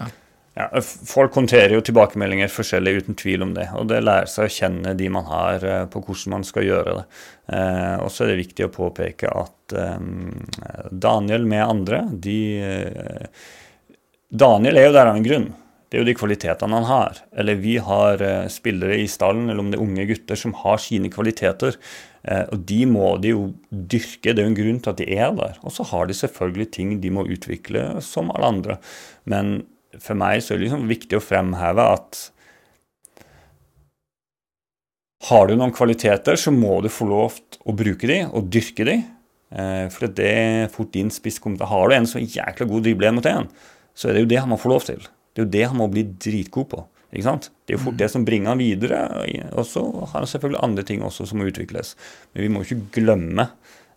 ja. Ja, folk håndterer jo tilbakemeldinger forskjellig, uten tvil om det. Og det lærer seg å kjenne de man har, eh, på hvordan man skal gjøre det. Eh, og så er det viktig å påpeke at eh, Daniel med andre, de eh, Daniel er jo der av en grunn. Det er jo de kvalitetene han har. Eller vi har eh, spillere i stallen, eller om det er unge gutter, som har sine kvaliteter. Eh, og de må de jo dyrke. Det er jo en grunn til at de er der. Og så har de selvfølgelig ting de må utvikle, som alle andre. Men for meg så er det liksom viktig å fremheve at har du noen kvaliteter, så må du få lov til å bruke de og dyrke de. Eh, for det er fort din spisskompetanse. Har du en så jækla god drible én mot én, så er det jo det han må få lov til. Det er jo det han må bli dritgod på. ikke sant? Det er jo fort det som bringer han videre. Og så har han selvfølgelig andre ting også som må utvikles. Men vi må ikke glemme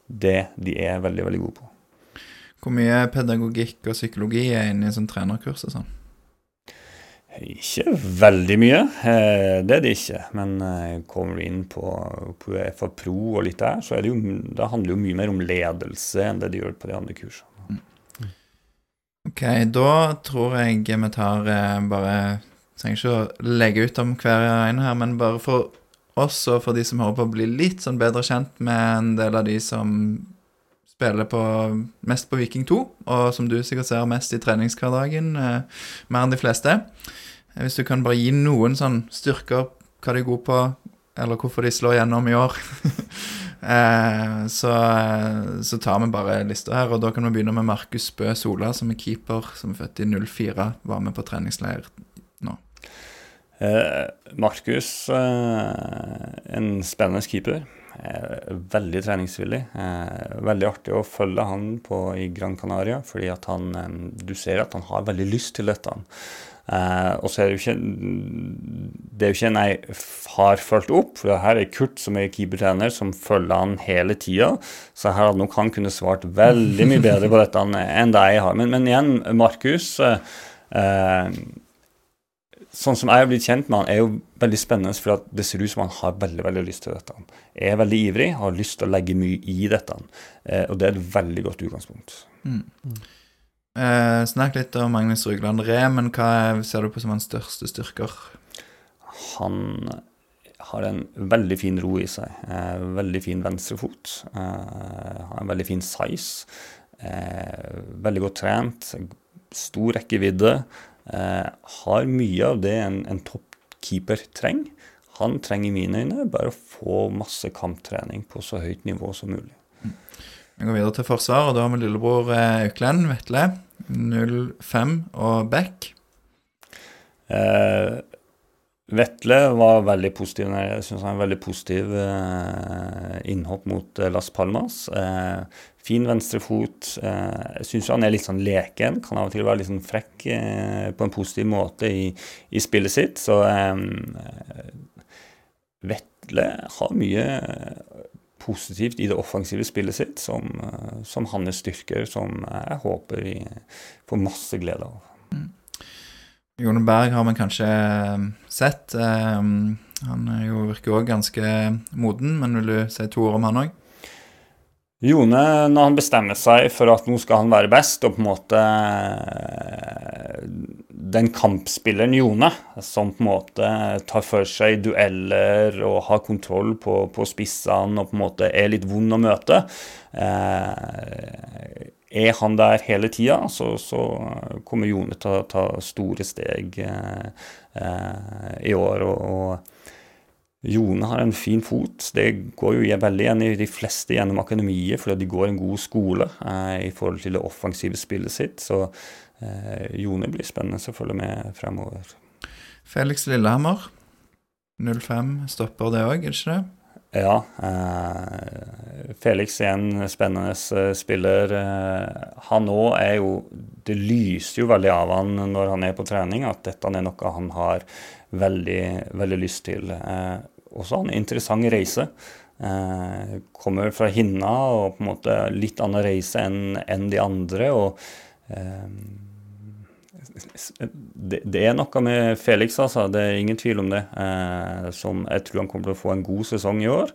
det de er veldig, veldig gode på. Hvor mye pedagogikk og psykologi er inne i sånn trenerkurs og sånn? Ikke veldig mye, eh, det er det ikke. Men eh, kommer du inn på, på UFA Pro og litt der, så det jo, det handler jo mye mer om ledelse enn det de gjør på de andre kursene. Ok, da tror jeg vi tar eh, bare Trenger ikke å legge ut om hver ene her, men bare for oss og for de som hører på, å bli litt sånn bedre kjent med en del av de som spiller på, mest på Viking 2, og som du sikkert ser mest i treningshverdagen, eh, mer enn de fleste. Eh, Hvis du kan bare gi noen sånn styrker, hva de er gode på, eller hvorfor de slår gjennom i år, eh, så, eh, så tar vi bare lista her. Og da kan vi begynne med Markus Bø Sola, som er keeper, som er født i 04, var med på treningsleir nå. Eh, Markus, eh, en spennende keeper. Eh, veldig treningsvillig. Eh, veldig artig å følge han på i Gran Canaria, fordi at han eh, Du ser at han har veldig lyst til dette. Og så er det jo ikke Det er jo ikke en jeg har fulgt opp, for her er Kurt, som er keepertrener, som følger han hele tida. Så her hadde nok han kunne svart veldig mye bedre på dette enn det jeg har. Men, men igjen, Markus eh, sånn som jeg har blitt kjent med han, er jo veldig spennende, for det ser ut som han har veldig veldig lyst til dette. Han er veldig ivrig, har lyst til å legge mye i dette. Eh, og det er et veldig godt utgangspunkt. Mm. Eh, snakk litt om Magnus Rugland Ree, men hva ser du på som hans største styrker? Han har en veldig fin ro i seg. Eh, veldig fin venstrefot. Eh, har en veldig fin size. Eh, veldig godt trent. Stor rekkevidde. Eh, har mye av det en, en toppkeeper trenger. Han trenger i mine øyne bare å få masse kamptrening på så høyt nivå som mulig. Vi går videre til forsvar, og da har vi lillebror eh, Auklend Vetle. 05 og Beck. Eh, Vetle var veldig positiv. Jeg syns han er veldig positiv eh, innhopp mot eh, Las Palmas. Eh, fin venstrefot. Eh, jeg syns han er litt sånn leken. Kan av og til være litt sånn frekk eh, på en positiv måte i, i spillet sitt. Så eh, Vetle har mye positivt i det offensive spillet sitt som, som hans styrker, som jeg håper vi får masse glede av. Mm. Jone Berg har man kanskje sett. Han jo, virker òg ganske moden, men vil du si to ord om han òg? Jone, når han bestemmer seg for at nå skal han være best, og på en måte Den kampspilleren Jone, som på en måte tar for seg dueller og har kontroll på, på spissene og på en måte er litt vond å møte eh, Er han der hele tida, så, så, kommer Jone til å ta store steg eh, eh, i år. og, og Jone har en fin fot. Det går jo veldig igjen i de fleste gjennom akademiet, fordi de går en god skole eh, i forhold til det offensive spillet sitt. Så eh, Jone blir spennende å følge med fremover. Felix Lillehammer, 05, stopper det òg, er det ikke det? Ja. Eh, Felix er en spennende eh, spiller. Eh, han òg er jo Det lyser jo veldig av han når han er på trening, at dette er noe han har veldig, veldig lyst til. Eh, også en interessant reise. Eh, kommer fra Hinna og på en måte litt annen reise enn en de andre. og eh, det, det, er noe med Felix, altså. Det er ingen tvil om det. Eh, som jeg tror han kommer til å få en god sesong i år.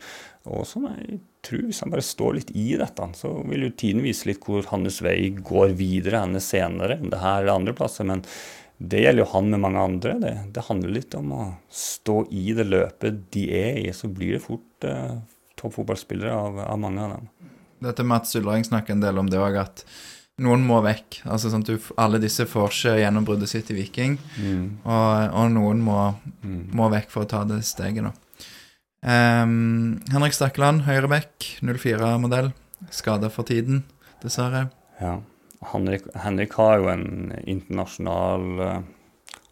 Og som jeg tror, hvis han bare står litt i dette, så vil jo tiden vise litt hvor hans vei går videre henne senere. Om det her eller andre plasser. Men det gjelder jo han med mange andre. Det, det, handler litt om å stå i det løpet de er i. Så blir det fort eh, toppfotballspillere av, av, mange av dem. Dette Mats Ullering snakker en del om det òg, at noen må vekk. Altså sånn du, Alle disse får ikke gjennombruddet sitt i Viking, mm. og, og, noen må, mm. må, vekk for å ta det steget, da. Um, Henrik Stakkeland, høyrebekk, 04-modell. Skada for tiden, dessverre. Ja. Henrik, Henrik har jo en internasjonal uh,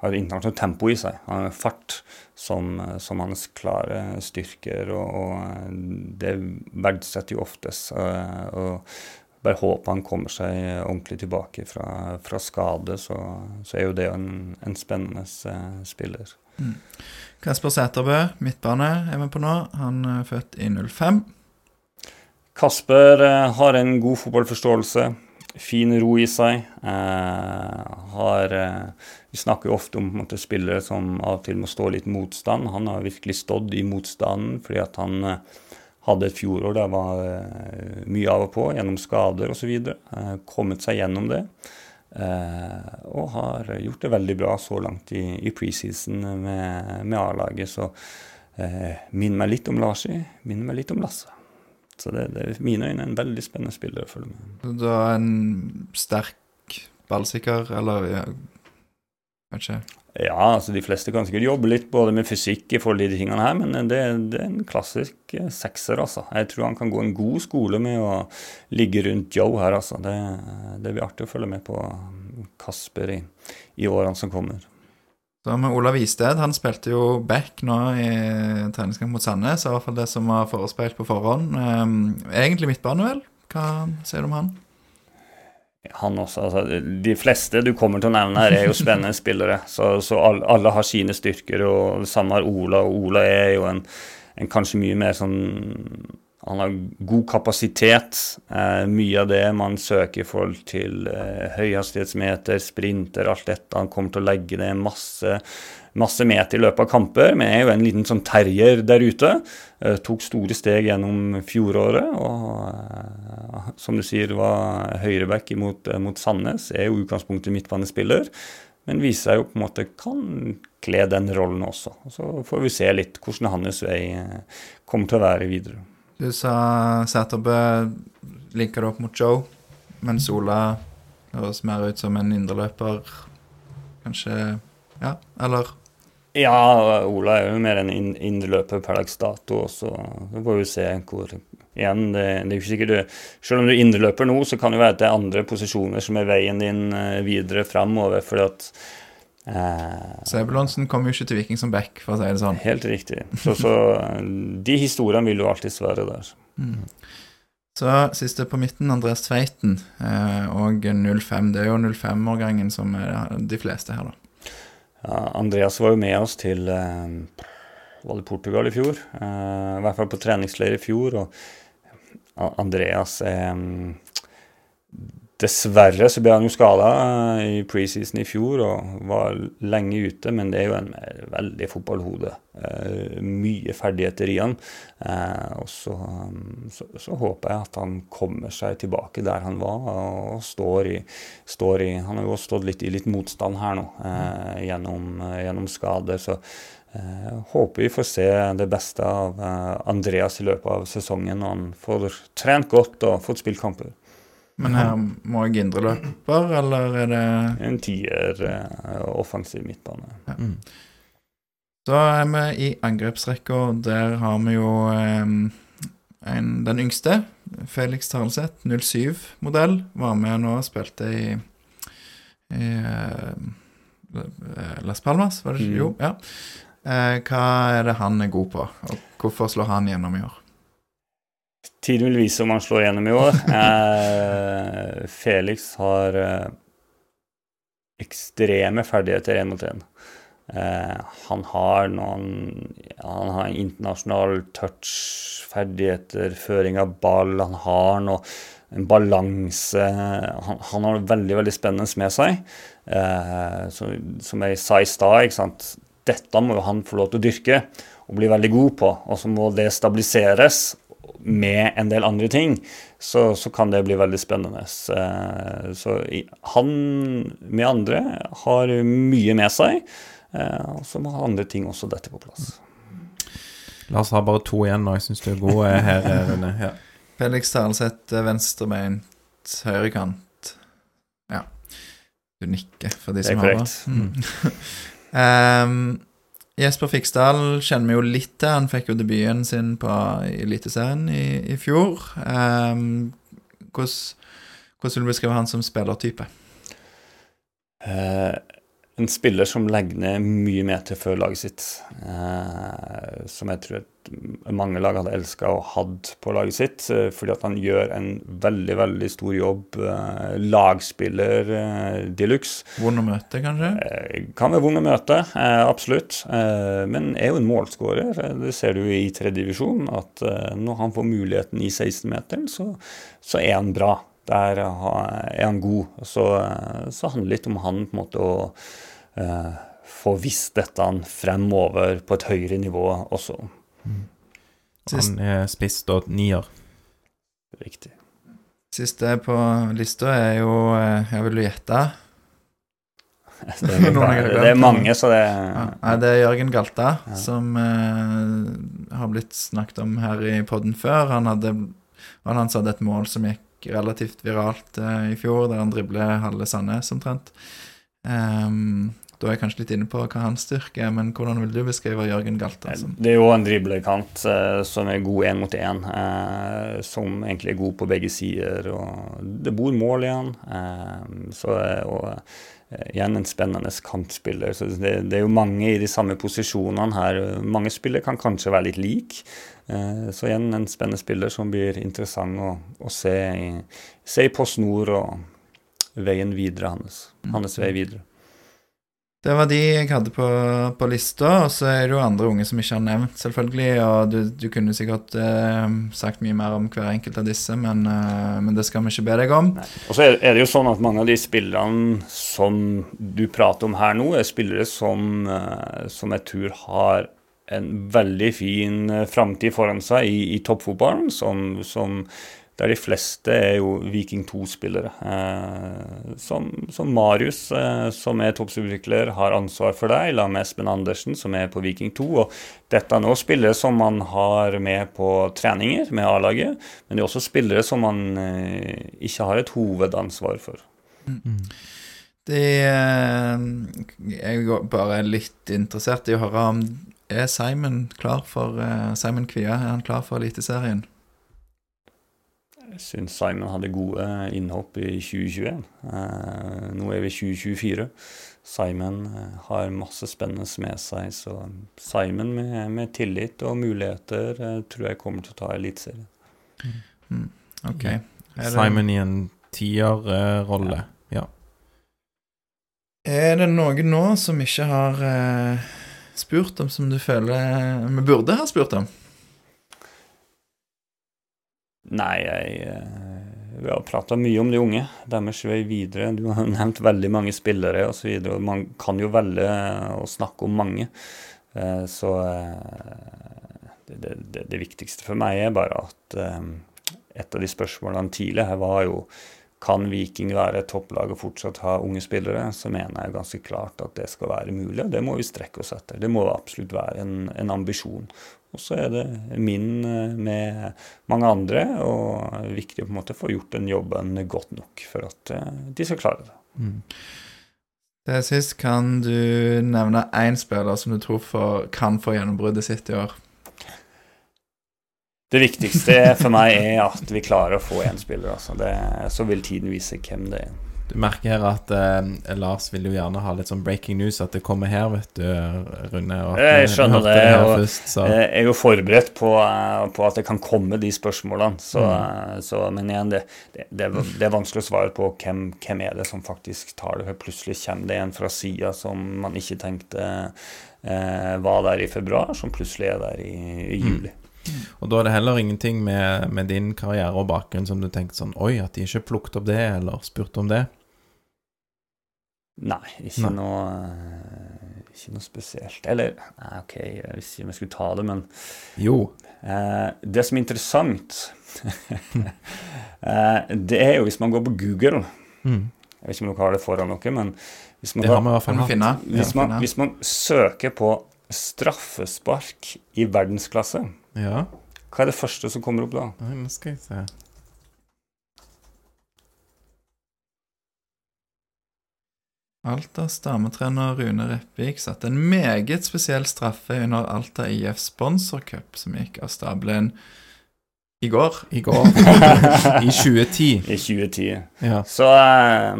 har et internasjonalt tempo i seg. Han har fart som, som hans klare styrker, og, og det verdsetter jo oftest. Og bare håper han kommer seg ordentlig tilbake fra, fra skade, så, så, er jo det en, en spennende spiller. Mm. Kasper Sæterbø, midtbane, er vi på nå. Han er født i 05. Kasper eh, har en god fotballforståelse. Fin ro i seg. Eh, har, eh, vi snakker jo ofte om måte, spillere som av og til må stå litt motstand. Han har virkelig stått i motstanden fordi at han eh, hadde et fjorår der var mye av og på gjennom skader osv. Kommet seg gjennom det. Og har gjort det veldig bra så langt i, i preseason med, med A-laget. Så minner meg litt om Larsi, minn meg litt om Lasse. Så det, det er mine øyne en veldig spennende spiller å følge med. Du har en sterk ballsikker, eller ja, kanskje? Ja, altså de fleste kan sikkert jobbe litt både med fysikk i forhold til de tingene her, men det, det, er en klassisk eh, sekser, altså. Jeg tror han kan gå en god skole med å ligge rundt Joe her, altså. Det, det blir artig å følge med på Kasper i, i årene som kommer. Så med Olav Isted, han spilte jo back nå i treningskamp mot Sandnes. I hvert fall det som var forespeilt på forhånd. Um, egentlig midtbane, vel? Hva sier du om han? han også, altså, De fleste du kommer til å nevne her, er jo spennende spillere. Så, så alle, alle, har sine styrker, og det samme har Ola. Og Ola er jo en, en kanskje mye mer sånn Han har god kapasitet. Eh, mye av det man søker i forhold til eh, høyhastighetsmeter, sprinter, alt dette. Han kommer til å legge ned masse masse meter i løpet av kamper, men er jo en liten sånn terrier der ute. Eh, tok store steg gjennom fjoråret, og uh, som du sier, var høyreback mot, uh, mot Sandnes. Er jo utgangspunktet midtbanespiller, men viser seg jo på en måte kan kle den rollen også. Og så får vi se litt hvordan hans vei kommer til å være videre. Du sa Sæterbø linka det opp mot Joe, mens Ola høres mer ut som en indreløper, kanskje? Ja, eller? Ja, Ola er jo mer en indreløper per dags dato. Så får vi se hvor Igjen, det, det er jo ikke sikkert du Selv om du er indreløper nå, så kan det være at det er andre posisjoner som er veien din eh, videre framover. fordi at eh, Sebulonsen kom jo ikke til Viking som back, for å si det sånn. Helt riktig. Så, så de historiene vil jo alltid være der. Mm. Så siste på midten, Andreas Tveiten eh, og 05. Det er jo 05-årgangen som er de fleste her, da. Ja, Andreas var jo med oss til eh, var det Portugal i fjor. Eh, I hvert fall på treningsleir i fjor. Og Andreas eh, Dessverre så ble han jo skada eh, i preseason i fjor og var lenge ute, men det er jo en veldig fotballhode. Eh, mye ferdigheter i han. Eh, og så, så, så, håper jeg at han kommer seg tilbake der han var og står i, står i Han har jo stått litt i litt motstand her nå gjennom, gjennom skader. så håper vi får se det beste av Andreas i løpet av sesongen og han får trent godt og fått spilt kamper. Men her må jeg indreløper, eller er det En tier uh, offensiv midtbane. Ja. Mm. Så er vi i angrepsrekka. Der har vi jo en, den yngste. Felix Tarlseth, 07-modell. Var med nå og spilte i, i uh, Las Palmas, var det ikke? Mm. Jo, ja. Hva er det han er god på, og hvorfor slår han gjennom i år? Tiden vil vise om han slår gjennom i år. Eh, Felix har eh, ekstreme ferdigheter én mot én. Eh, han har noen Han har internasjonal touch-ferdigheter, føring av ball. Han har noe en balanse han, han, har noe veldig veldig spennende med seg. Eh, så, som jeg sa i stad, dette må jo han få lov til å dyrke og bli veldig god på. Og så må det stabiliseres med en del andre ting, så, så kan det bli veldig spennende. Eh, så han med andre har mye med seg, eh, og så må andre ting også dette på plass. La oss ha bare to igjen nå. Jeg syns du er god her, Rune. Ja. Felix Tarlseth, venstrebeint, høyrekant. Ja. Du nikker for de som hører. Det er korrekt. um, Jesper Fiksdal kjenner vi jo litt til. Han fikk jo debuten sin på Eliteserien i, i fjor. Um, hvordan, hvordan vil du beskrive han som spillertype? Uh, en spiller som legger ned mye mer til før laget sitt. Eh, som jeg tror mange lag hadde elska og hatt på laget sitt. Eh, fordi at han gjør en veldig, veldig stor jobb. Eh, lagspiller eh, de luxe. Vond å møte, kanskje? Eh, kan være vond å møte, eh, absolutt. men er jo en målskårer. Det ser du i tredje divisjon. At når han får muligheten i 16-meteren, så, så er han bra. Der er han god. Så, så handler det litt om han på en måte å eh, få visst dette fremover på et høyere nivå også. Mm. Han er spiss og nier. Riktig. Siste på lista er jo eh, Jeg vil gjette? Det er, det er, mange, så det ja, Det er Jørgen Galta, ja. som eh, har blitt snakket om her i poden før. Han hadde, han hadde et mål som gikk relativt viralt eh, i fjor, der han dribler halve Sandnes omtrent. Um, da er jeg kanskje litt inne på hva hans styrke er, men hvordan vil du beskrive Jørgen Galta? Som? Det er jo en driblekant eh, som er god én mot én, eh, som egentlig er god på begge sider. og Det bor mål i han. Eh, så, og eh, igjen en spennende kantspiller. så det, det, er jo mange i de samme posisjonene her. Mange spillere kan kanskje være litt like. Eh, så igjen en spennende spiller som blir interessant å, å se, i, se i Post Nord og veien videre hans. Hans vei videre. Det var de jeg hadde på, på lista, og så er det jo andre unge som ikke har nevnt, selvfølgelig. Og du, du kunne sikkert eh, sagt mye mer om hver enkelt av disse, men, eh, men det skal vi ikke be deg om. Nei. Og så er, det jo sånn at mange av de spillerne som du prater om her nå, er spillere som, eh, som jeg tror har en veldig fin eh, framtid foran seg i, i toppfotballen, som, som der de fleste er jo Viking 2-spillere. Eh, som, som, Marius, eh, som er toppsutvikler, har ansvar for deg, sammen med Espen Andersen, som er på Viking 2. Og dette er nå spillere som man har med på treninger med A-laget, men det er også spillere som man eh, ikke har et hovedansvar for. Mm. Det eh, Jeg er bare litt interessert i å høre om Er Simon klar for eh, Simon Kvia, er han klar for Eliteserien? Syns Simon hadde gode innhopp i 2021. Eh, nå er vi 2024. Simon eh, har masse spennende med seg, så Simon med, med tillit og muligheter eh, tror jeg kommer til å ta Eliteserien. Mm. Ok. Simon i en tierrolle, ja. Er det noen nå som ikke har spurt om, som du føler vi burde ha spurt om? Nei, jeg eh, Vi har prata mye om de unge, deres vei videre. Du har nevnt veldig mange spillere osv. Man kan jo velge å snakke om mange. Eh, så eh, det, det, det viktigste for meg er bare at et av de spørsmålene tidligere her var jo kan Viking være et topplag og fortsatt ha unge spillere, så mener jeg ganske klart at det skal være mulig. og Det må vi strekke oss etter. Det må absolutt være en, en ambisjon. Og så er det min eh, med mange andre, og viktig å på en måte få gjort den jobben godt nok for at eh, de skal klare det. Mm. Til sist, kan du nevne én spiller som du tror for, kan få gjennombruddet sitt i år? Det viktigste for meg er at vi klarer å få én spiller. Altså. Det, så vil tiden vise hvem det er. Du merker her at eh, Lars vil jo gjerne ha litt sånn breaking news, at det kommer her, vet du, Rune. Jeg skjønner det, og først. Jeg er jo forberedt på, eh, på at det kan komme de spørsmålene. Så, Mm. eh, så, men igjen, det, det, det, er- det er vanskelig å svare på hvem, hvem er det som faktisk tar det. For plutselig kommer det en fra sida som man ikke tenkte eh, var der i februar, som plutselig er der i, i Mm. juli. Og da er det heller ingenting med, med din karriere og bakgrunn som du tenkte sånn Oi, at de ikke plukket opp det, eller spurte om det. Nei, ikke Nei. noe eh, Ikke noe spesielt. Eller nei, OK, jeg visste ikke om jeg skulle ta det, men Jo. Eh, det som er interessant, eh, det er jo hvis man går på Google Mm. Jeg vet ikke om dere har det foran dere, men hvis man, Det har hatt. hvis, Ja, man, hvis man søker på straffespark i verdensklasse, Ja. hva er det første som kommer opp da? Nei, nå skal jeg se. Altas dametrener Rune Reppvik satte en meget spesiell straffe under Alta IF sponsorcup, som gikk av stabelen i går. I går. I 2010. I 2010. Ja. Så eh,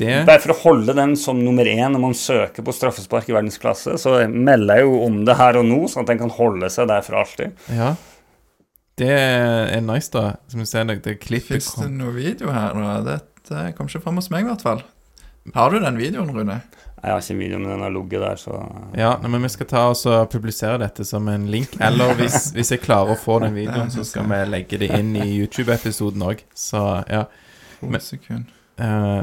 Det bare for å holde den som nummer én når man søker på straffespark i verdensklasse, så melder jeg jo om det her og nå, sånn at den kan holde seg der for alltid. Ja. Det er nice, da. Som du ser, det, klippet Fins det noe video her? nå? Dette kom ikke fram hos meg, i hvert fall. Har du den videoen, Rune? Jeg har ikke videoen, video, men den har ligget der, så Ja, nei, men vi skal ta oss og publisere dette som en link. Eller hvis, hvis jeg klarer å få den videoen, så skal vi legge det inn i YouTube-episoden òg. Så ja. Men-. Eh,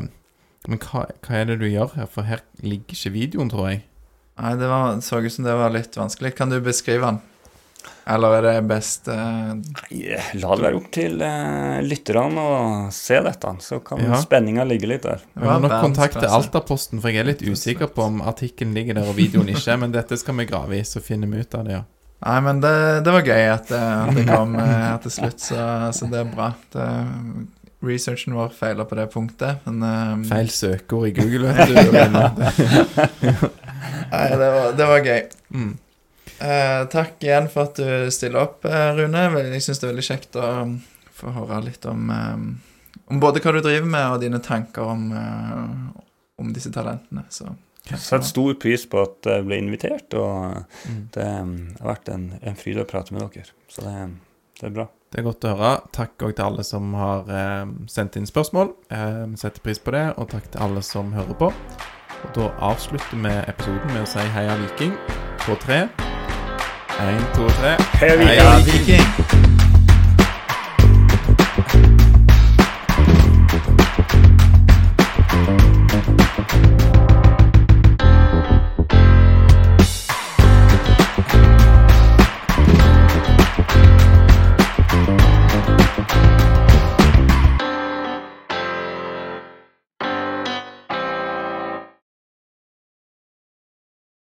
men hva, hva er det du gjør her? For her ligger ikke videoen, tror jeg. Nei, det var, så ut som det var litt vanskelig. Kan du beskrive den? Eller er det best uh... La det være opp til uh, lytterne å se dette, så kan Ja. spenninga ligge litt der. Vi må nok kontakte. Altaposten, for jeg er litt usikker på om artikkelen ligger der og videoen ikke. Men dette skal vi grave i, så finner vi ut av det, ja. Nei, men det, det var gøy at det, at det kom eh, her til slutt, så, så det er bra. Det, researchen vår feiler på det punktet, men eh, Feil søkeord i Google, vet du. Nei, det var, det var gøy. Mm. Eh, takk igjen for at du stiller opp, eh, Rune. Jeg syns det er veldig kjekt å um, få høre litt om, eh, om både hva du driver med, og dine tanker om, eh, om disse talentene. Så Setter stor pris på at jeg ble invitert, og Mm. det um, har vært en, en fryd å prate med dere. Så det, det er bra. Det er godt å høre. Takk òg til alle som har eh, sendt inn spørsmål. Jeg setter pris på det. Og takk til alle som hører på. Og Da avslutter vi episoden med å si heia Viking på tre. Én, to, tre. Heia Heia Viking! Viking!